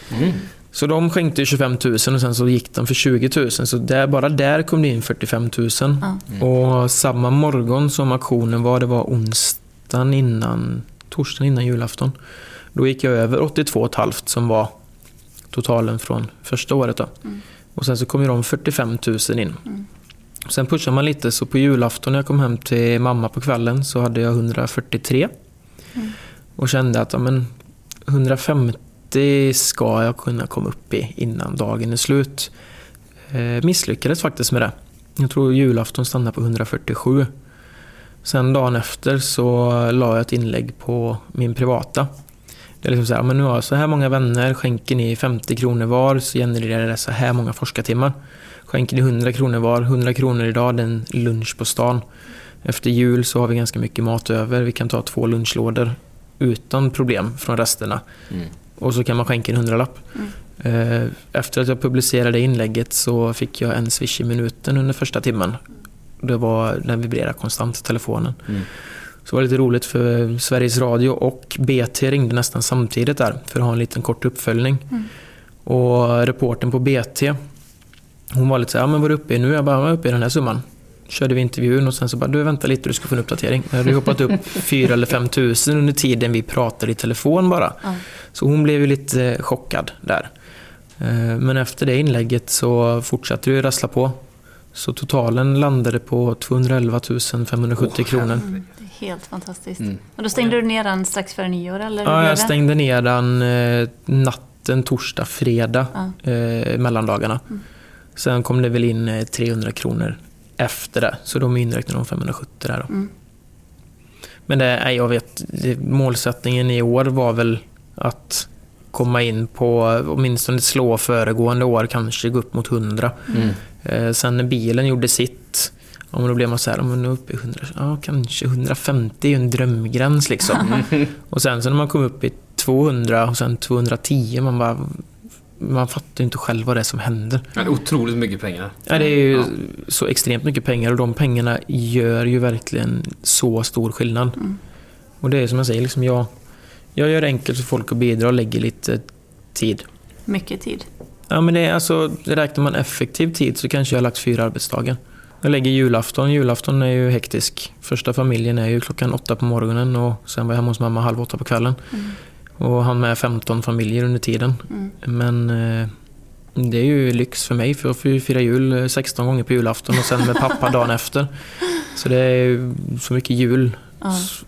Mm. Så de skänkte 25 000 och sen så gick de för 20 000. Så där, bara där kom det in 45 000. Ja. Och samma morgon som auktionen var, det var onsdagen innan, torsdagen innan julafton. Då gick jag över 82 500 som var totalen från första året. Då. Mm. Och sen så kom ju de 45 000 in. Mm. Sen pushar man lite, så på julafton när jag kom hem till mamma på kvällen så hade jag 143. Mm. Och kände att ja, men 150 ska jag kunna komma upp i innan dagen är slut. Eh, misslyckades faktiskt med det. Jag tror julafton stannade på 147. Sen dagen efter så la jag ett inlägg på min privata. Det är liksom så här, men nu har jag så här många vänner, skänker ni 50 kronor var så genererar det så här många forskartimmar. Skänker ni 100 kronor var, 100 kronor idag, det är en lunch på stan. Efter jul så har vi ganska mycket mat över, vi kan ta två lunchlådor utan problem från resterna. Mm. Och så kan man skänka en hundralapp. Eh, Efter att jag publicerade inlägget så fick jag en swish i minuten under första timmen. Det var, den vibrerade konstant, telefonen. Mm. Så det var lite roligt för Sveriges Radio och BT ringde nästan samtidigt där för att ha en liten kort uppföljning. Mm. Och reporten på BT, hon var lite så här, ja men vad är du uppe i nu? Jag bara, jag är uppe i den här summan. Körde vi intervjun och sen så bara, du vänta lite, du ska få en uppdatering. Jag hade hoppat upp 4 eller 5 tusen under tiden vi pratade i telefon bara. Ja. Så hon blev ju lite chockad där. Eh, Men efter det inlägget så fortsatte det rassla på. Så totalen landade på 211 570 Åh, kronor. Helt fantastiskt. Mm. Och då stängde du ner den strax före nyår eller Ja, jag stängde ner den eh, natten torsdag, fredag, Ja. eh, mellandagarna. Mm. Sen kom det väl in eh, 300 kronor efter det, så de inräknade de 570 där då. Mm. Men det, nej, jag vet, målsättningen i år var väl att komma in på åtminstone slå föregående år, kanske gå upp mot 100. Mm. Eh, sen när bilen gjorde sitt, ja, men då blev man så här, men nu är uppe i 100, ja, kanske 150 är ju en drömgräns liksom. och sen så när man kom upp i 200 och sen 210, man bara man fattar ju inte själv vad det är som händer. Ja, det är otroligt mycket pengar. Ja, det är ju Ja. så extremt mycket pengar och de pengarna gör ju verkligen så stor skillnad. Mm. Och det är som jag säger, liksom jag, jag gör det enkelt för folk att bidra och lägger lite tid. Mycket tid. Ja, men det är alltså, räknar man effektiv tid så kanske jag har lagt fyra arbetsdagar. Jag lägger julafton. Julafton är ju hektisk. Första familjen är ju klockan åtta på morgonen och sen var jag hemma hos mamma halv åtta på kvällen. Mm. Och han med 15 familjer under tiden. Mm. Men eh, det är ju lyx för mig för jag får ju fira jul eh, 16 gånger på julafton och sen med pappa dagen efter. Så det är ju så mycket jul.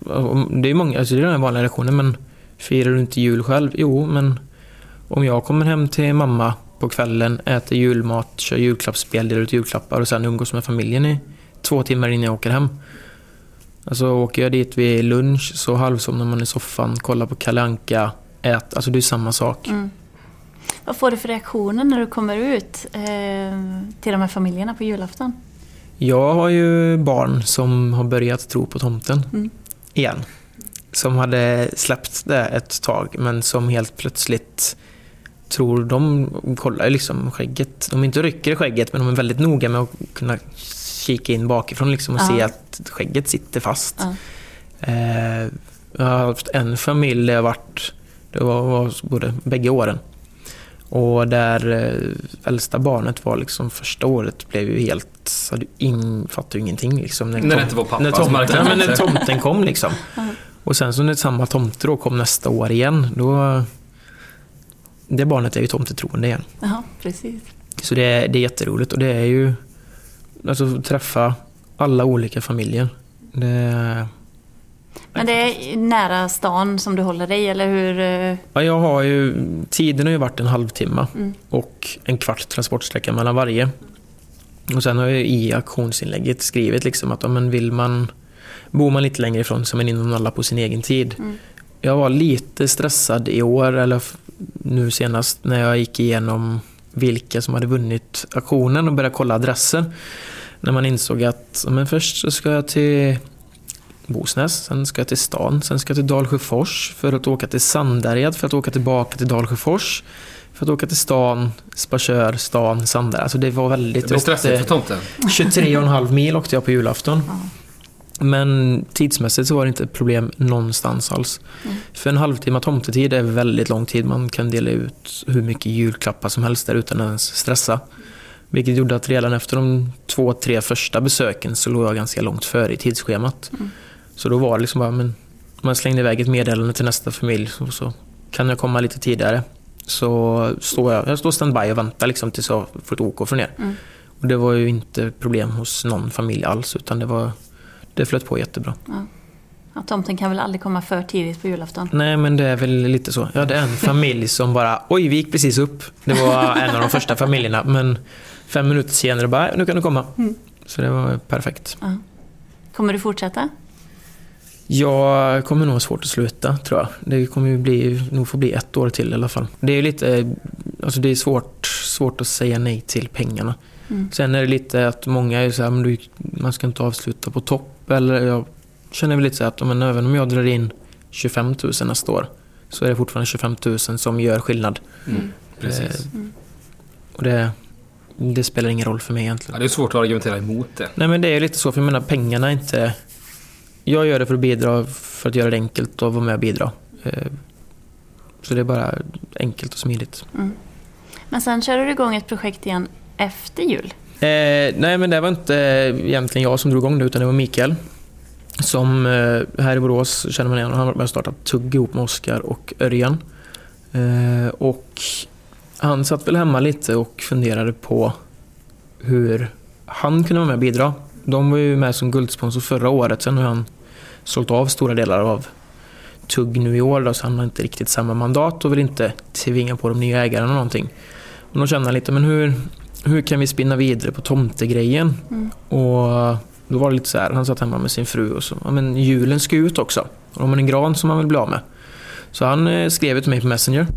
Och Det är många, alltså det är den vanliga reaktionen, men firar du inte jul själv? Jo, men om jag kommer hem till mamma på kvällen, äter julmat, kör julklappsspel, delar ut julklappar och sen umgås med familjen i två timmar innan jag åker hem. Alltså åker jag dit vid lunch så halvsomnar man i soffan, kollar på Kalle Anka, ät, alltså det är samma sak. Mm. Vad får du för reaktioner när du kommer ut eh, till de här familjerna på julafton? Jag har ju barn som har börjat tro på tomten Mm. igen. Som hade släppt det ett tag men som helt plötsligt tror de kollar ju liksom skägget. De inte rycker i skägget men de är väldigt noga med att kunna kika in bakifrån liksom och Ja. se att skägget sitter fast. Ja. Eh, jag har haft en familj där jag varit, det var, var både bägge åren. Och där eh, äldsta barnet var liksom första året blev ju helt, hade in, fattade ju ingenting liksom. När det inte var pappa när tomten, men när tomten kom liksom. Och sen så när samma tomte då kom nästa år igen, då... Det barnet är ju tomtetroende igen. Ja, precis. Så det är, det är jätteroligt och det är ju... Alltså träffa alla olika familjer. Det, Men det är nära stan som du håller dig, eller hur? eh, ja, jag har ju... Tiden har ju varit en halvtimme Mm. och en kvart transportsträcka mellan varje. Och sen har jag i auktionsinlägget skrivit liksom att ja, men vill man... Bor man lite längre ifrån så är man in och nollar på sin egen tid. Mm. Jag var lite stressad i år, eller nu senast, när jag gick igenom vilka som hade vunnit auktionen och började kolla adresser. När man insåg att men först så ska jag till Bosnäs, sen ska jag till stan, sen ska jag till Dalsjöfors för att åka till Sandared, för att åka tillbaka till Dalsjöfors, för att åka till stan, Sparsör, stan, Sandared. Alltså det var väldigt... Det blir stressigt för tomten. 23,5 mil åkte jag på julafton. Men tidsmässigt så var det inte ett problem någonstans alls. Mm. För en halvtimme tomtetid är väldigt lång tid. Man kan dela ut hur mycket julklappar som helst där utan att ens stressa. Vilket gjorde att redan efter de två, tre första besöken så låg jag ganska långt före i tidsschemat. Mm. Så då var det liksom bara, men man slängde iväg ett meddelande till nästa familj så, så kan jag komma lite tidigare. Så står jag, jag står standby och väntar liksom tills jag får ett OK från er. Mm. Och det var ju inte problem hos någon familj alls utan det var det flöt på jättebra. Ja, tomten kan väl aldrig komma för tidigt på julafton? Nej men det är väl lite så. Jag hade en familj som bara Oj vi gick precis upp. Det var en av de första familjerna men fem minuter senare bara nu kan du komma. Mm. Så det var perfekt. Ja. Kommer du fortsätta? Jag kommer nog ha svårt att sluta tror jag. Det kommer ju bli, nog få bli ett år till i alla fall. Det är lite, alltså det är svårt, svårt att säga nej till pengarna. Mm. Sen är det lite att många är så här, men du, man ska inte avsluta på topp. Eller jag känner väl lite så att men även om jag drar in 25 000 nästa år så är det fortfarande 25 000 som gör skillnad. Mm. Precis. Eh, Och det, det spelar ingen roll för mig egentligen. Ja, det är svårt att argumentera emot det. Nej men det är ju lite så, för jag menar pengarna är inte... Jag gör det för att bidra, för att göra det enkelt och vara med och bidra. Eh, Så det är bara enkelt och smidigt. Mm. Men sen kör du igång ett projekt igen efter jul. Eh, nej men det var inte eh, egentligen jag som drog igång det utan det var Mikael. Som eh, här i Borås känner man igen. Han har varit med och startat Tugg ihop med Oskar och Örjan. Eh, och han satt väl hemma lite och funderade på hur han kunde vara med och bidra. De var ju med som guldsponsor förra året. Sen har han sålt av stora delar av Tugg nu i år då, så han har inte riktigt samma mandat och vill inte tvinga på de nya ägarna någonting. Och då kände han lite, men hur, hur kan vi spinna vidare på tomtegrejen? Mm. Och då var det lite så här, han satt hemma med sin fru och så, ja men julen ska ut också. Och har man en gran som man vill bli av med. Så han eh, skrev till mig på Messenger.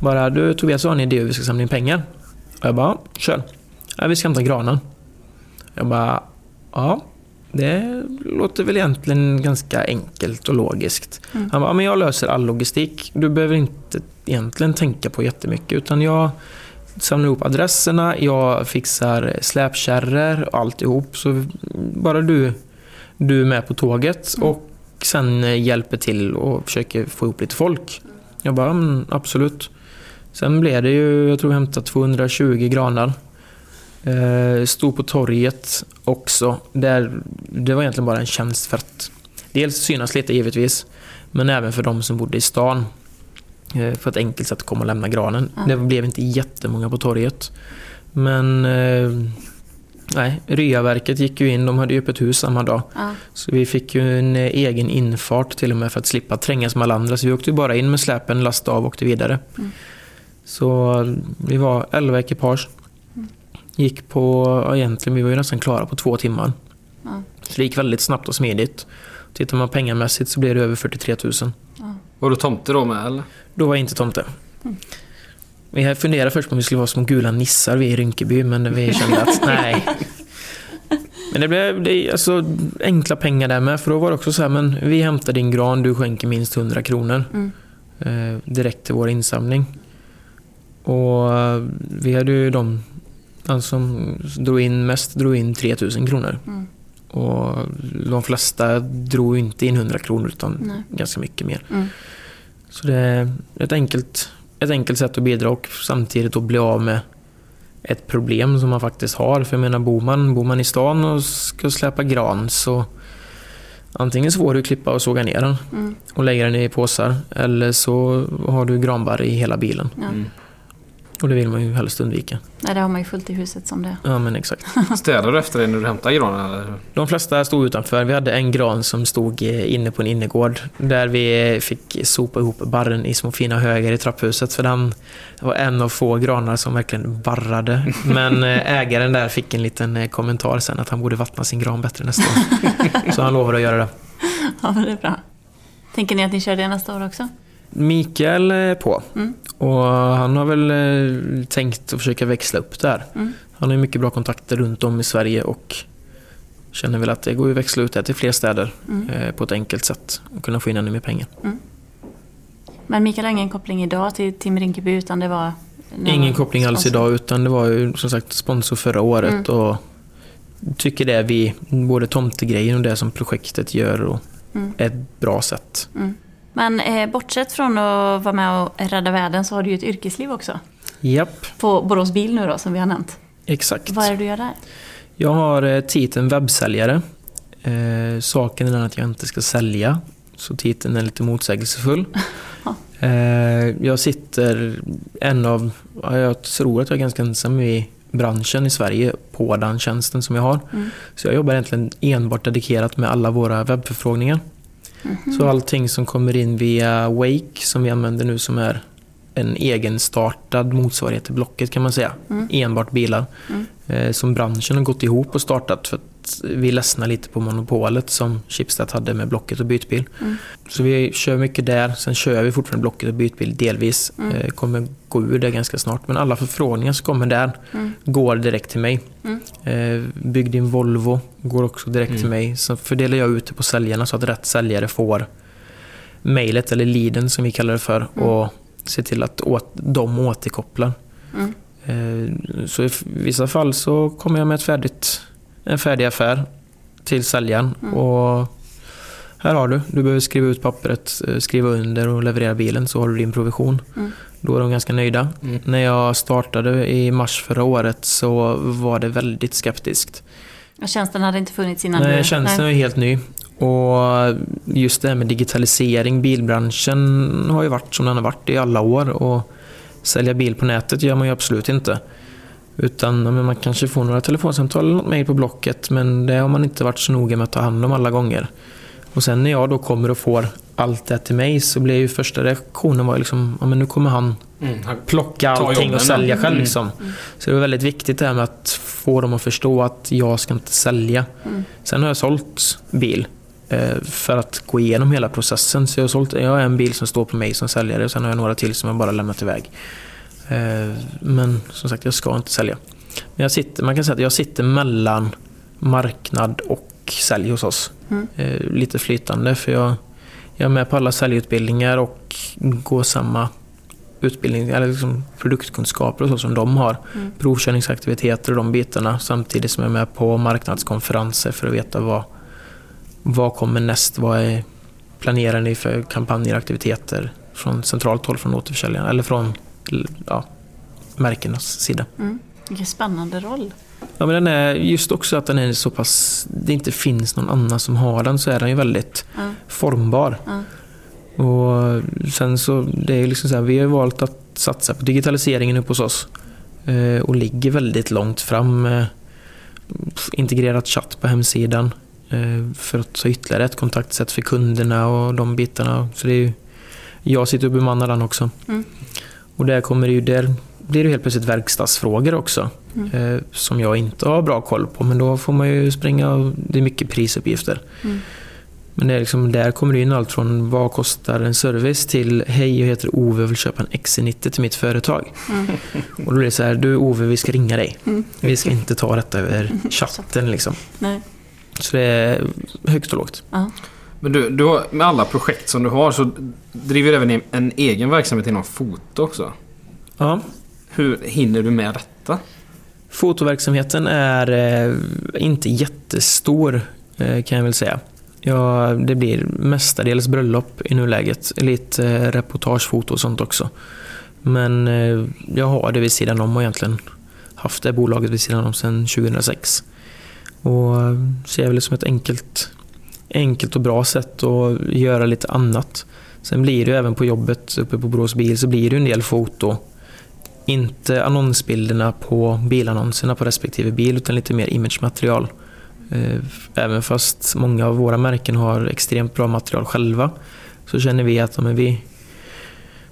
Bara, du Tobias har en idé hur vi ska samla in pengar. Och jag bara, kör. Ja, vi ska hämta granen. Jag bara, ja. Det låter väl egentligen ganska enkelt och logiskt. Mm. Han bara, ja, men jag löser all logistik. Du behöver inte egentligen tänka på jättemycket utan jag samlar ihop adresserna, jag fixar släpkärror och alltihop. Så bara du, du är med på tåget Mm. och sen hjälper till och försöker få ihop lite folk. Jag bara, mm, absolut. Sen blev det ju, jag tror jag hämtade 220 granar. Eh, stod på torget också. Där, det var egentligen bara en tjänst för att dels synas lite givetvis, men även för de som bodde i stan. Eh, för ett enkelt sätt att komma och lämna granen. Ja. Det blev inte jättemånga på torget. Men eh, nej, Ryaverket gick ju in, de hade ju öppet hus samma dag. Ja. Så vi fick ju en eh, egen infart till och med för att slippa trängas med alla andra. Så vi åkte bara in med släpen, lastade av och åkte vidare. Mm. Så vi var 11 ekipage. Mm. Gick på, ja, egentligen, vi var ju nästan klara på två timmar. Så det gick väldigt snabbt och smidigt. Tittar man pengamässigt så blev det över 43 000. Var du tomte då med eller? Då var jag inte tomte. Mm. Vi funderade först på om vi skulle vara små gula nissar vi i Rinkeby, men vi kände att nej. Men det blev det, alltså, enkla pengar där med, för då var det också så här, men vi hämtar din gran, du skänker minst 100 kronor Mm. eh, direkt till vår insamling. Och eh, vi hade ju de, han som drog in mest drog in 3000 kronor. Mm. Och de flesta drog inte in 100 kronor utan Nej. ganska mycket mer. Mm. Så det är ett enkelt ett enkelt sätt att bidra och samtidigt då bli av med ett problem som man faktiskt har. För jag menar, bor man, bor man i stan och ska släpa gran så antingen så får du klippa och såga ner den Mm. och lägga den i påsar eller så har du granbarr i hela bilen. Ja. Och det vill man ju helst undvika. Nej, det har man ju fullt i huset som det Ja men exakt. Städar du efter dig när du hämtar granen? Eller? De flesta stod utanför. Vi hade en gran som stod eh, inne på en innergård där vi fick sopa ihop barren i små fina högar i trapphuset. För den var en av få granar som verkligen barrade. Men eh, ägaren där fick en liten eh, kommentar sen att han borde vattna sin gran bättre nästa år. Så han lovade att göra det. Ja, men det är bra. Tänker ni att ni kör det nästa år också? Mikael är på. Mm. Och han har väl eh, tänkt att försöka växla upp det här. Mm. Han har mycket bra kontakter runt om i Sverige och känner väl att det går att växla ut det till fler städer Mm. eh, på ett enkelt sätt och kunna få in ännu mer pengar. Men Mikael har ingen koppling idag till Tim Rinkeby utan det var... Ingen koppling alls sponsor. idag utan det var ju som sagt sponsor förra året Mm. och tycker det vi, både tomtegrejen och det som projektet gör och Mm. är ett bra sätt. Men eh, bortsett från att vara med och rädda världen så har du ju ett yrkesliv också. Japp, På Borås Bil nu då, som vi har nämnt. exakt. Vad är det du gör där? Jag har eh, titeln webbsäljare. Eh, saken är den att jag inte ska sälja, så titeln är lite motsägelsefull. eh, jag sitter en av, ja, jag tror att jag är ganska ensam i branschen i Sverige på den tjänsten som jag har. Mm. Så jag jobbar egentligen enbart dedikerat med alla våra webbförfrågningar. Mhm. Så allting som kommer in via Wake som vi använder nu som är en egenstartad motsvarighet till Blocket kan man säga. Mm. Enbart bilar. Mm. Eh, som branschen har gått ihop och startat för att vi ledsnar lite på monopolet som Schibsted hade med Blocket och Bytbil. Mm. Så vi kör mycket där. Sen kör vi fortfarande Blocket och Bytbil delvis. Mm. Eh, kommer gå ur det ganska snart. Men alla förfrågningar som kommer där Mm. går direkt till mig. Mm. Eh, bygg din Volvo går också direkt Mm. till mig. Så fördelar jag ut det på säljarna så att rätt säljare får mejlet eller leaden som vi kallar det för Mm. och se till att åt, de återkopplar. Mm. Eh, Så i vissa fall så kommer jag med ett färdigt, en färdig affär till säljaren. Mm. Och här har du, du behöver skriva ut pappret, eh, skriva under och leverera bilen så har du din provision. Mm. Då är de ganska nöjda. Mm. När jag startade i mars förra året så var det väldigt skeptiskt. Och tjänsten hade inte funnits innan Nej, du... tjänsten är helt ny. Och just det här med digitalisering, bilbranschen har ju varit som den har varit i alla år. Och sälja bil på nätet gör man ju absolut inte. Utan men man kanske får några telefonsamtal eller något mejl på Blocket men det har man inte varit så noga med att ta hand om alla gånger. Och sen när jag då kommer och får allt det till mig så blir ju första reaktionen var liksom, ja men nu kommer han Mm. plocka allting och sälja ja. själv. Mm. Liksom. Så det är väldigt viktigt det här med att få dem att förstå att jag ska inte sälja. Mm. Sen har jag sålt bil eh, för att gå igenom hela processen. Så jag har, sålt, jag har en bil som står på mig som säljare och sen har jag några till som jag bara lämnat iväg. Men som sagt, jag ska inte sälja. Men jag sitter, man kan säga att jag sitter mellan marknad och sälj hos oss. Mm. Eh, Lite flytande för jag, jag är med på alla säljutbildningar och går samma utbildning, eller liksom produktkunskaper och så som de har. Mm. Provkörningsaktiviteter och de bitarna samtidigt som jag är med på marknadskonferenser för att veta vad, vad kommer näst, vad är, planerar ni för kampanjer och aktiviteter från centralt håll från återförsäljarna eller från ja, märkenas sida. Mm. Vilken spännande roll. Ja, men den är just också att den är så pass, det inte finns någon annan som har den så är den ju väldigt Ja. formbar. Ja. Och sen så, det är liksom så här, vi har valt att satsa på digitaliseringen upp hos oss. Eh, och ligger väldigt långt fram med integrerat chatt på hemsidan. Eh, för att ta ytterligare ett kontaktsätt för kunderna och de bitarna. Så det är ju, jag sitter och bemannar den också. Mm. Och där kommer det ju, där blir det helt plötsligt verkstadsfrågor också. Mm. Eh, som jag inte har bra koll på. Men då får man ju springa och det är mycket prisuppgifter. Mm. Men det är liksom, där kommer det in allt från vad kostar en service till hej jag heter Ove och vill köpa en XC90 till mitt företag. Mm. Och då blir det så här, du Ove vi ska ringa dig. Mm. Vi ska inte ta detta över chatten liksom. Så det är högt och lågt. Ja. Men du, du har, med alla projekt som du har så driver du även en egen verksamhet inom foto också. Ja. Hur hinner du med detta? Fotoverksamheten är eh, inte jättestor eh, kan jag väl säga. Ja, det blir mestadels bröllop i nuläget. Lite eh, reportagefoto och sånt också. Men eh, jag har det vid sidan om och egentligen haft det bolaget vid sidan om sedan 2006. Och eh, ser väl det som ett enkelt, enkelt och bra sätt att göra lite annat. Sen blir det ju även på jobbet uppe på Borås bil så blir det en del foto. Inte annonsbilderna på bilannonserna på respektive bil utan lite mer imagematerial. Eh, även fast många av våra märken har extremt bra material själva så känner vi att men vi,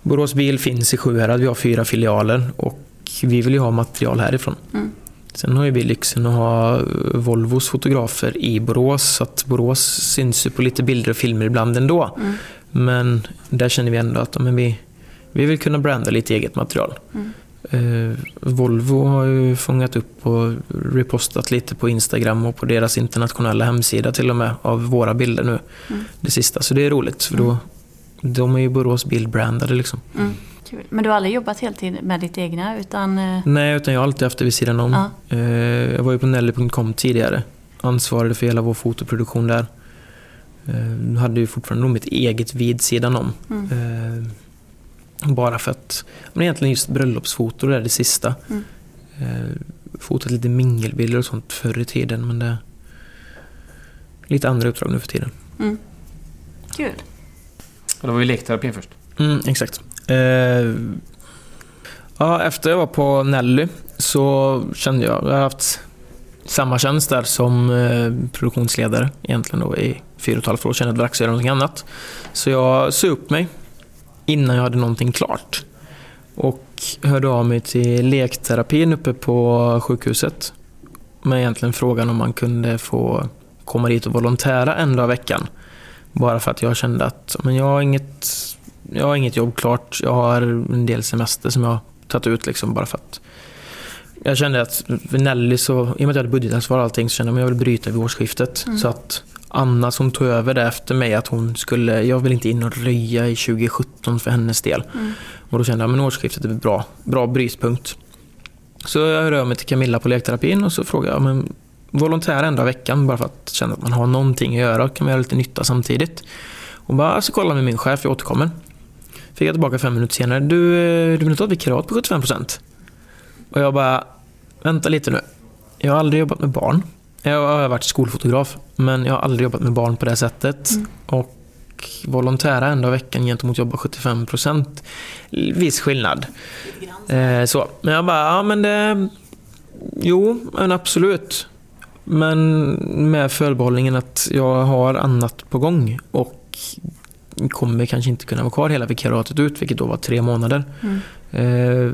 Borås bil finns i Sjuhärad, vi har fyra filialer och vi vill ju ha material härifrån. Mm. Sen har ju vi lyxen att ha Volvos fotografer i Borås så att Borås syns ju på lite bilder och filmer ibland ändå. Mm. Men där känner vi ändå att men vi, vi vill kunna branda lite eget material. Mm. Eh, Volvo har ju fångat upp och repostat lite på Instagram och på deras internationella hemsida till och med av våra bilder nu. Mm. Det sista, så det är roligt för då, mm. de är ju Borås bildbrandade liksom. Mm. Men du har aldrig jobbat heltid med ditt egna? Utan... Eh, Nej, utan jag har alltid haft det vid sidan om. Ja. Eh, jag var ju på Nelly.com tidigare. Ansvarade för hela vår fotoproduktion där. Jag hade ju fortfarande mitt eget vid sidan om. Mm. Bara för att, men egentligen just bröllopsfoto det är det sista. Mm. Eh, fotat lite mingelbilder och sånt förr i tiden men det är lite andra uppdrag nu för tiden. Mm. Kul. Och det var ju lekterapin först. Mm, exakt. Eh, ja, efter jag var på Nelly så kände jag, jag har haft samma tjänst där som eh, produktionsledare egentligen då i fyra och ett halvt år. Kände att det var dags att göra någonting annat. Så jag sa upp mig innan jag hade någonting klart. Och hörde av mig till lekterapin uppe på sjukhuset. Med egentligen frågan om man kunde få komma dit och volontära en dag i veckan. Bara för att jag kände att men jag, har inget, jag har inget jobb klart. Jag har en del semester som jag har tagit ut liksom bara för att jag kände att för Nelly så, i och med att jag hade budgetansvar och allting, så kände jag att jag vill bryta vid årsskiftet. Mm. Så att Anna som tog över det efter mig att hon skulle, jag vill inte in och röja i 2017 för hennes del. Mm. Och då kände jag att årsskiftet är bra, bra brytpunkt. Så jag hörde av mig till Camilla på lekterapin och så frågade jag men volontär en dag i veckan bara för att känna att man har någonting att göra och kan göra lite nytta samtidigt. Och bara, så kolla med min chef, jag återkommer. Fick jag tillbaka fem minuter senare. Du, eh, du vill ta ett vikariat på 75%? Och jag bara, vänta lite nu. Jag har aldrig jobbat med barn. Jag har varit skolfotograf, men jag har aldrig jobbat med barn på det sättet. Mm. Och volontära en dag i veckan gentemot jobba 75 procent. Viss skillnad. Eh, så. Men jag bara, ja men det... Jo, men absolut. Men med förbehållningen att jag har annat på gång. Och kommer kanske inte kunna vara kvar hela vikariatet ut, vilket då var tre månader. Mm. Eh,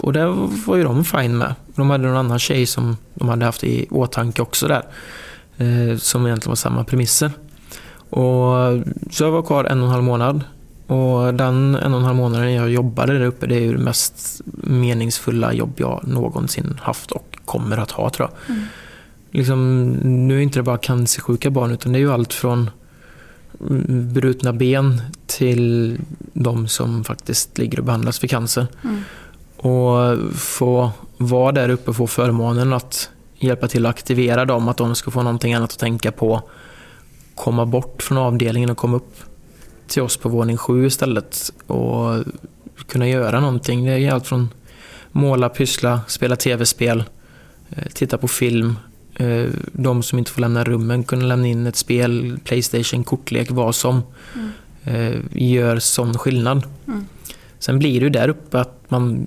och det var ju de fine med. De hade någon annan tjej som de hade haft i åtanke också där. Eh, som egentligen var samma premisser. Och, så jag var kvar en och en halv månad. Och den en och en halv månaden jag jobbade där uppe, det är ju det mest meningsfulla jobb jag någonsin haft och kommer att ha tror jag. Mm. Liksom, nu är inte det bara cancersjuka barn utan det är ju allt från brutna ben till de som faktiskt ligger och behandlas för cancer. Mm. Och få vara där uppe och få förmånen att hjälpa till att aktivera dem, att de ska få någonting annat att tänka på. Komma bort från avdelningen och komma upp till oss på våning sju istället och kunna göra någonting. Det är allt från måla, pyssla, spela tv-spel, eh, titta på film, de som inte får lämna rummen kunna lämna in ett spel, Playstation, kortlek, vad som. Mm. Eh, gör sån skillnad. Mm. Sen blir det ju där uppe att man...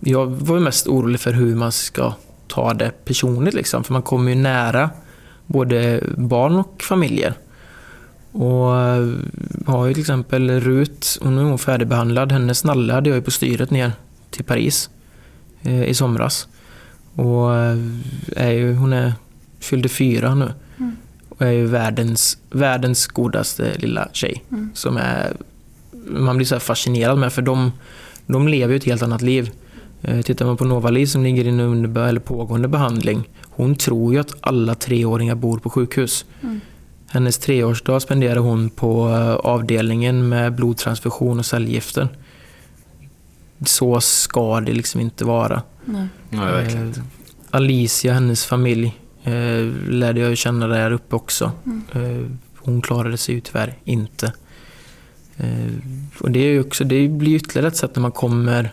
Jag var mest orolig för hur man ska ta det personligt liksom. För man kommer ju nära både barn och familjer. Och eh, har ju till exempel Rut, hon är hon färdigbehandlad. Hennes nalle hade jag ju på styret ner till Paris i somras. Och eh, är ju, hon är, fyllde fyra nu. Mm. Och är ju världens, världens godaste lilla tjej. Mm. Som är, man blir så fascinerad med för de, de lever ju ett helt annat liv. Eh, tittar man på Novali som ligger i en under, eller pågående behandling. Hon tror ju att alla treåringar bor på sjukhus. Mm. Hennes treårsdag spenderar hon på eh, avdelningen med blodtransfusion och cellgifter. Så ska det liksom inte vara. Nej. Nej, eh, Alicia, hennes familj, eh, lärde jag känna där uppe också. Mm. Eh, hon klarade sig ju tyvärr inte. Eh, och det, är ju också, det blir ytterligare ett sätt när man kommer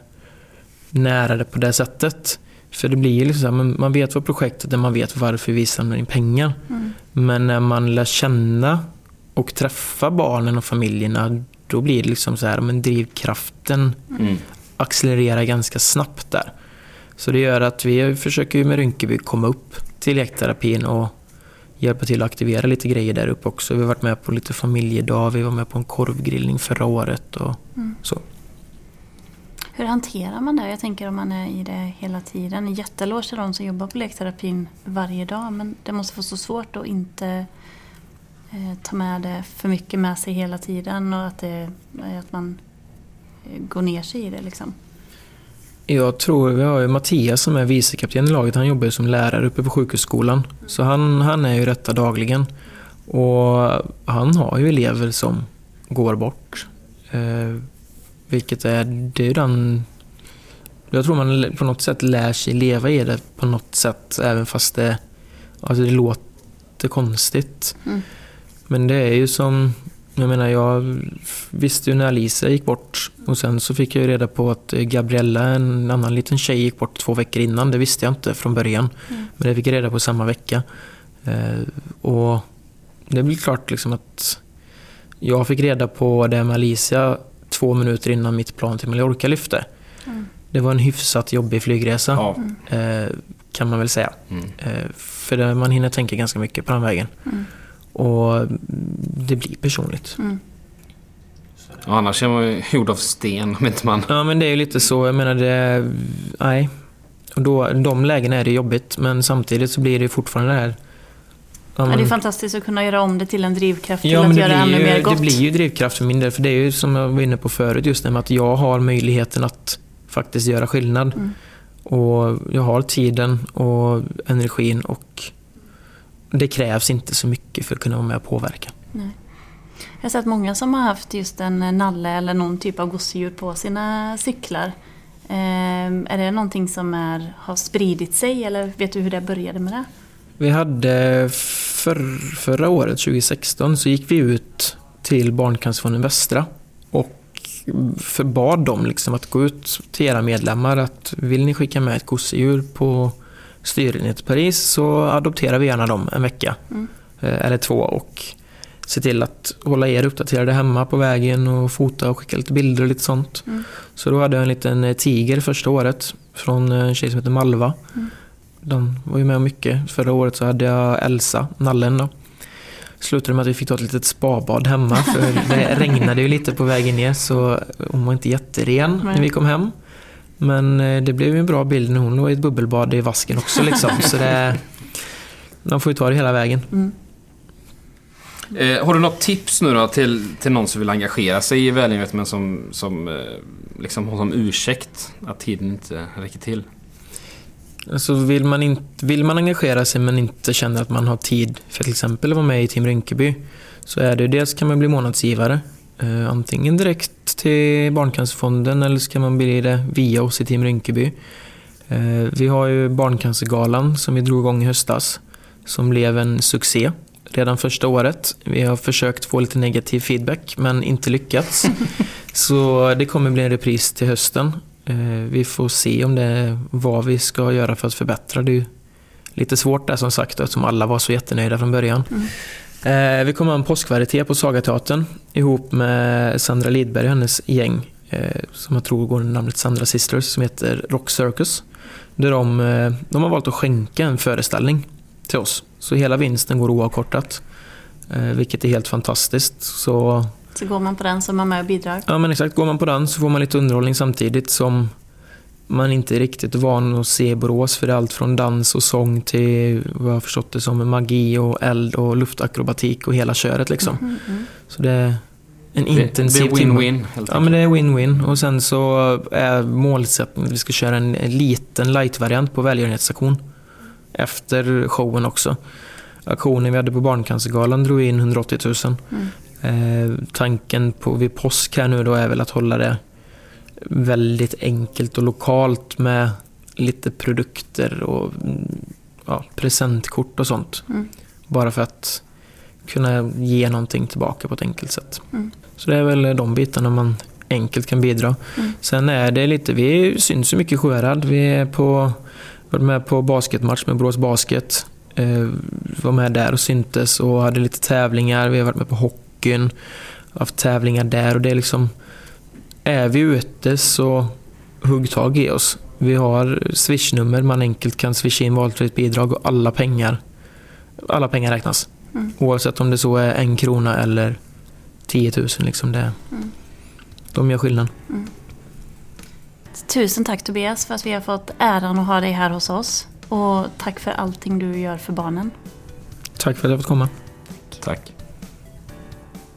nära det på det sättet. För det blir ju liksom så här, man vet vad projektet är, man vet varför vi samlar in pengar. Mm. Men när man lär känna och träffa barnen och familjerna, då blir det liksom så här, men drivkraften Mm. Accelererar ganska snabbt där. Så det gör att vi försöker med Rynkeby komma upp till lekterapin och hjälpa till att aktivera lite grejer där uppe också. Vi har varit med på lite familjedag, vi var med på en korvgrillning förra året och Mm. så. Hur hanterar man det? Jag tänker om man är i det hela tiden. En jätteeloge till de som jobbar på lekterapin varje dag men det måste vara så svårt att inte eh, ta med det för mycket med sig hela tiden och att, det, att man går ner sig i det liksom. Jag tror, vi har ju Mattias som är vicekapten i laget, han jobbar ju som lärare uppe på sjukhusskolan. Så han, han är ju detta dagligen. Och han har ju elever som går bort. Eh, vilket är, det är den... Jag tror man på något sätt lär sig leva i det på något sätt, även fast det, alltså det låter konstigt. Mm. Men det är ju som, jag menar jag visste ju när Alicia gick bort och sen så fick jag ju reda på att Gabriella, en annan liten tjej, gick bort två veckor innan. Det visste jag inte från början. Mm. Men det fick jag reda på samma vecka. Eh, och det blir klart liksom att jag fick reda på det med Alicia två minuter innan mitt plan till Mallorca lyfte. Mm. Det var en hyfsat jobbig flygresa Ja. eh, kan man väl säga. Mm. Eh, för man hinner tänka ganska mycket på den vägen. Och det blir personligt. Mm. Ja, annars är man ju gjord av sten om inte man... Ja men det är ju lite så, jag menar det... Nej. Och då, de lägena är det jobbigt men samtidigt så blir det fortfarande det här... Ja, men- det är fantastiskt att kunna göra om det till en drivkraft till Ja, att men det göra ännu blir, mer ju, gott. det blir ju drivkraft för min del. För det är ju som jag var inne på förut, just det med att jag har möjligheten att faktiskt göra skillnad. Mm. Och jag har tiden och energin och det krävs inte så mycket för att kunna vara med och påverka. Nej. Jag har sett många som har haft just en nalle eller någon typ av gosedjur på sina cyklar. Ehm, är det någonting som är, har spridit sig eller vet du hur det började med det? Vi hade för, förra året, 2016, så gick vi ut till Barncancerfonden Västra och förbad dem liksom att gå ut till era medlemmar att vill ni skicka med ett gosedjur på styrningen till Paris så adopterar vi gärna dem en vecka Mm. eh, eller två och se till att hålla er uppdaterade hemma på vägen och fota och skicka lite bilder och lite sånt. Mm. Så då hade jag en liten eh, tiger första året från en tjej som heter Malva. Mm. De var ju med om mycket. Förra året så hade jag Elsa, nallen då. Slutade med att vi fick ta ett litet spabad hemma för det regnade ju lite på vägen ner så hon var inte jätteren när Nej. vi kom hem. Men eh, det blev ju en bra bild när hon låg i ett bubbelbad i vasken också liksom. Så det, man får ju ta det hela vägen. Mm. Eh, har du något tips nu då till, till någon som vill engagera sig i välgörenhet men som, som eh, liksom har som ursäkt att tiden inte räcker till? Alltså vill, man inte, vill man engagera sig men inte känner att man har tid för till exempel att vara med i Team Rinkeby så är det ju dels kan man bli månadsgivare. Eh, antingen direkt till Barncancerfonden eller så kan man bli det via oss i Team Rinkeby. Eh, vi har ju Barncancergalan som vi drog igång i höstas som blev en succé redan första året. Vi har försökt få lite negativ feedback men inte lyckats. Så det kommer bli en repris till hösten. Eh, Vi får se om det är vad vi ska göra för att förbättra. Det är lite svårt där som sagt eftersom alla var så jättenöjda från början. Eh, Vi kommer ha en påskvarieté på Sagateatern ihop med Sandra Lidberg och hennes gäng eh, som jag tror går under namnet Sandra Sisters som heter Rock Circus. Där de, eh, de har valt att skänka en föreställning till oss. Så hela vinsten går oavkortat. eh, Vilket är helt fantastiskt. Så Så går man på den så är man med och bidrar. Ja men exakt, går man på den så får man lite underhållning samtidigt som man inte är riktigt van att se Borås för det är allt från dans och sång till vad jag har förstått det som magi och eld och luftakrobatik och hela köret liksom. Mm, mm. Så det är en Det, intensiv det är timme. win-win helt Ja men det är win-win och sen så är målsättningen att vi ska köra en, en liten light-variant på välgörenhetsaktion efter showen också. Aktionen vi hade på Barncancergalan drog in 180 000. Mm. Eh, tanken på vid påsk här nu då är väl att hålla det väldigt enkelt och lokalt med lite produkter och ja, presentkort och sånt. Mm. Bara för att kunna ge någonting tillbaka på ett enkelt sätt. Mm. Så det är väl de bitarna man enkelt kan bidra. Mm. Sen är det lite, vi syns ju mycket i Sjuhärad. Vi är på, varit med på basketmatch med Borås Basket. Eh, var med där och syntes och hade lite tävlingar. Vi har varit med på hockeyn. Haft tävlingar där och det är liksom... Är vi ute så hugg tag i oss. Vi har swishnummer man enkelt kan swisha in valfritt bidrag och alla pengar alla pengar räknas. Mm. Oavsett om det så är en krona eller 10 000. Liksom det, Mm. De gör skillnad. Tusen tack Tobias för att vi har fått äran att ha dig här hos oss. Och tack för allting du gör för barnen. Tack för att jag fått komma. Tack.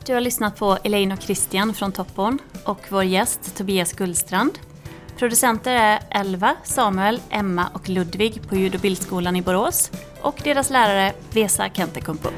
Du har lyssnat på Elaine och Christian från Toppon och vår gäst Tobias Gullstrand. Producenter är Elva, Samuel, Emma och Ludvig på ljud och bildskolan i Borås och deras lärare Vesa Kentekumpu.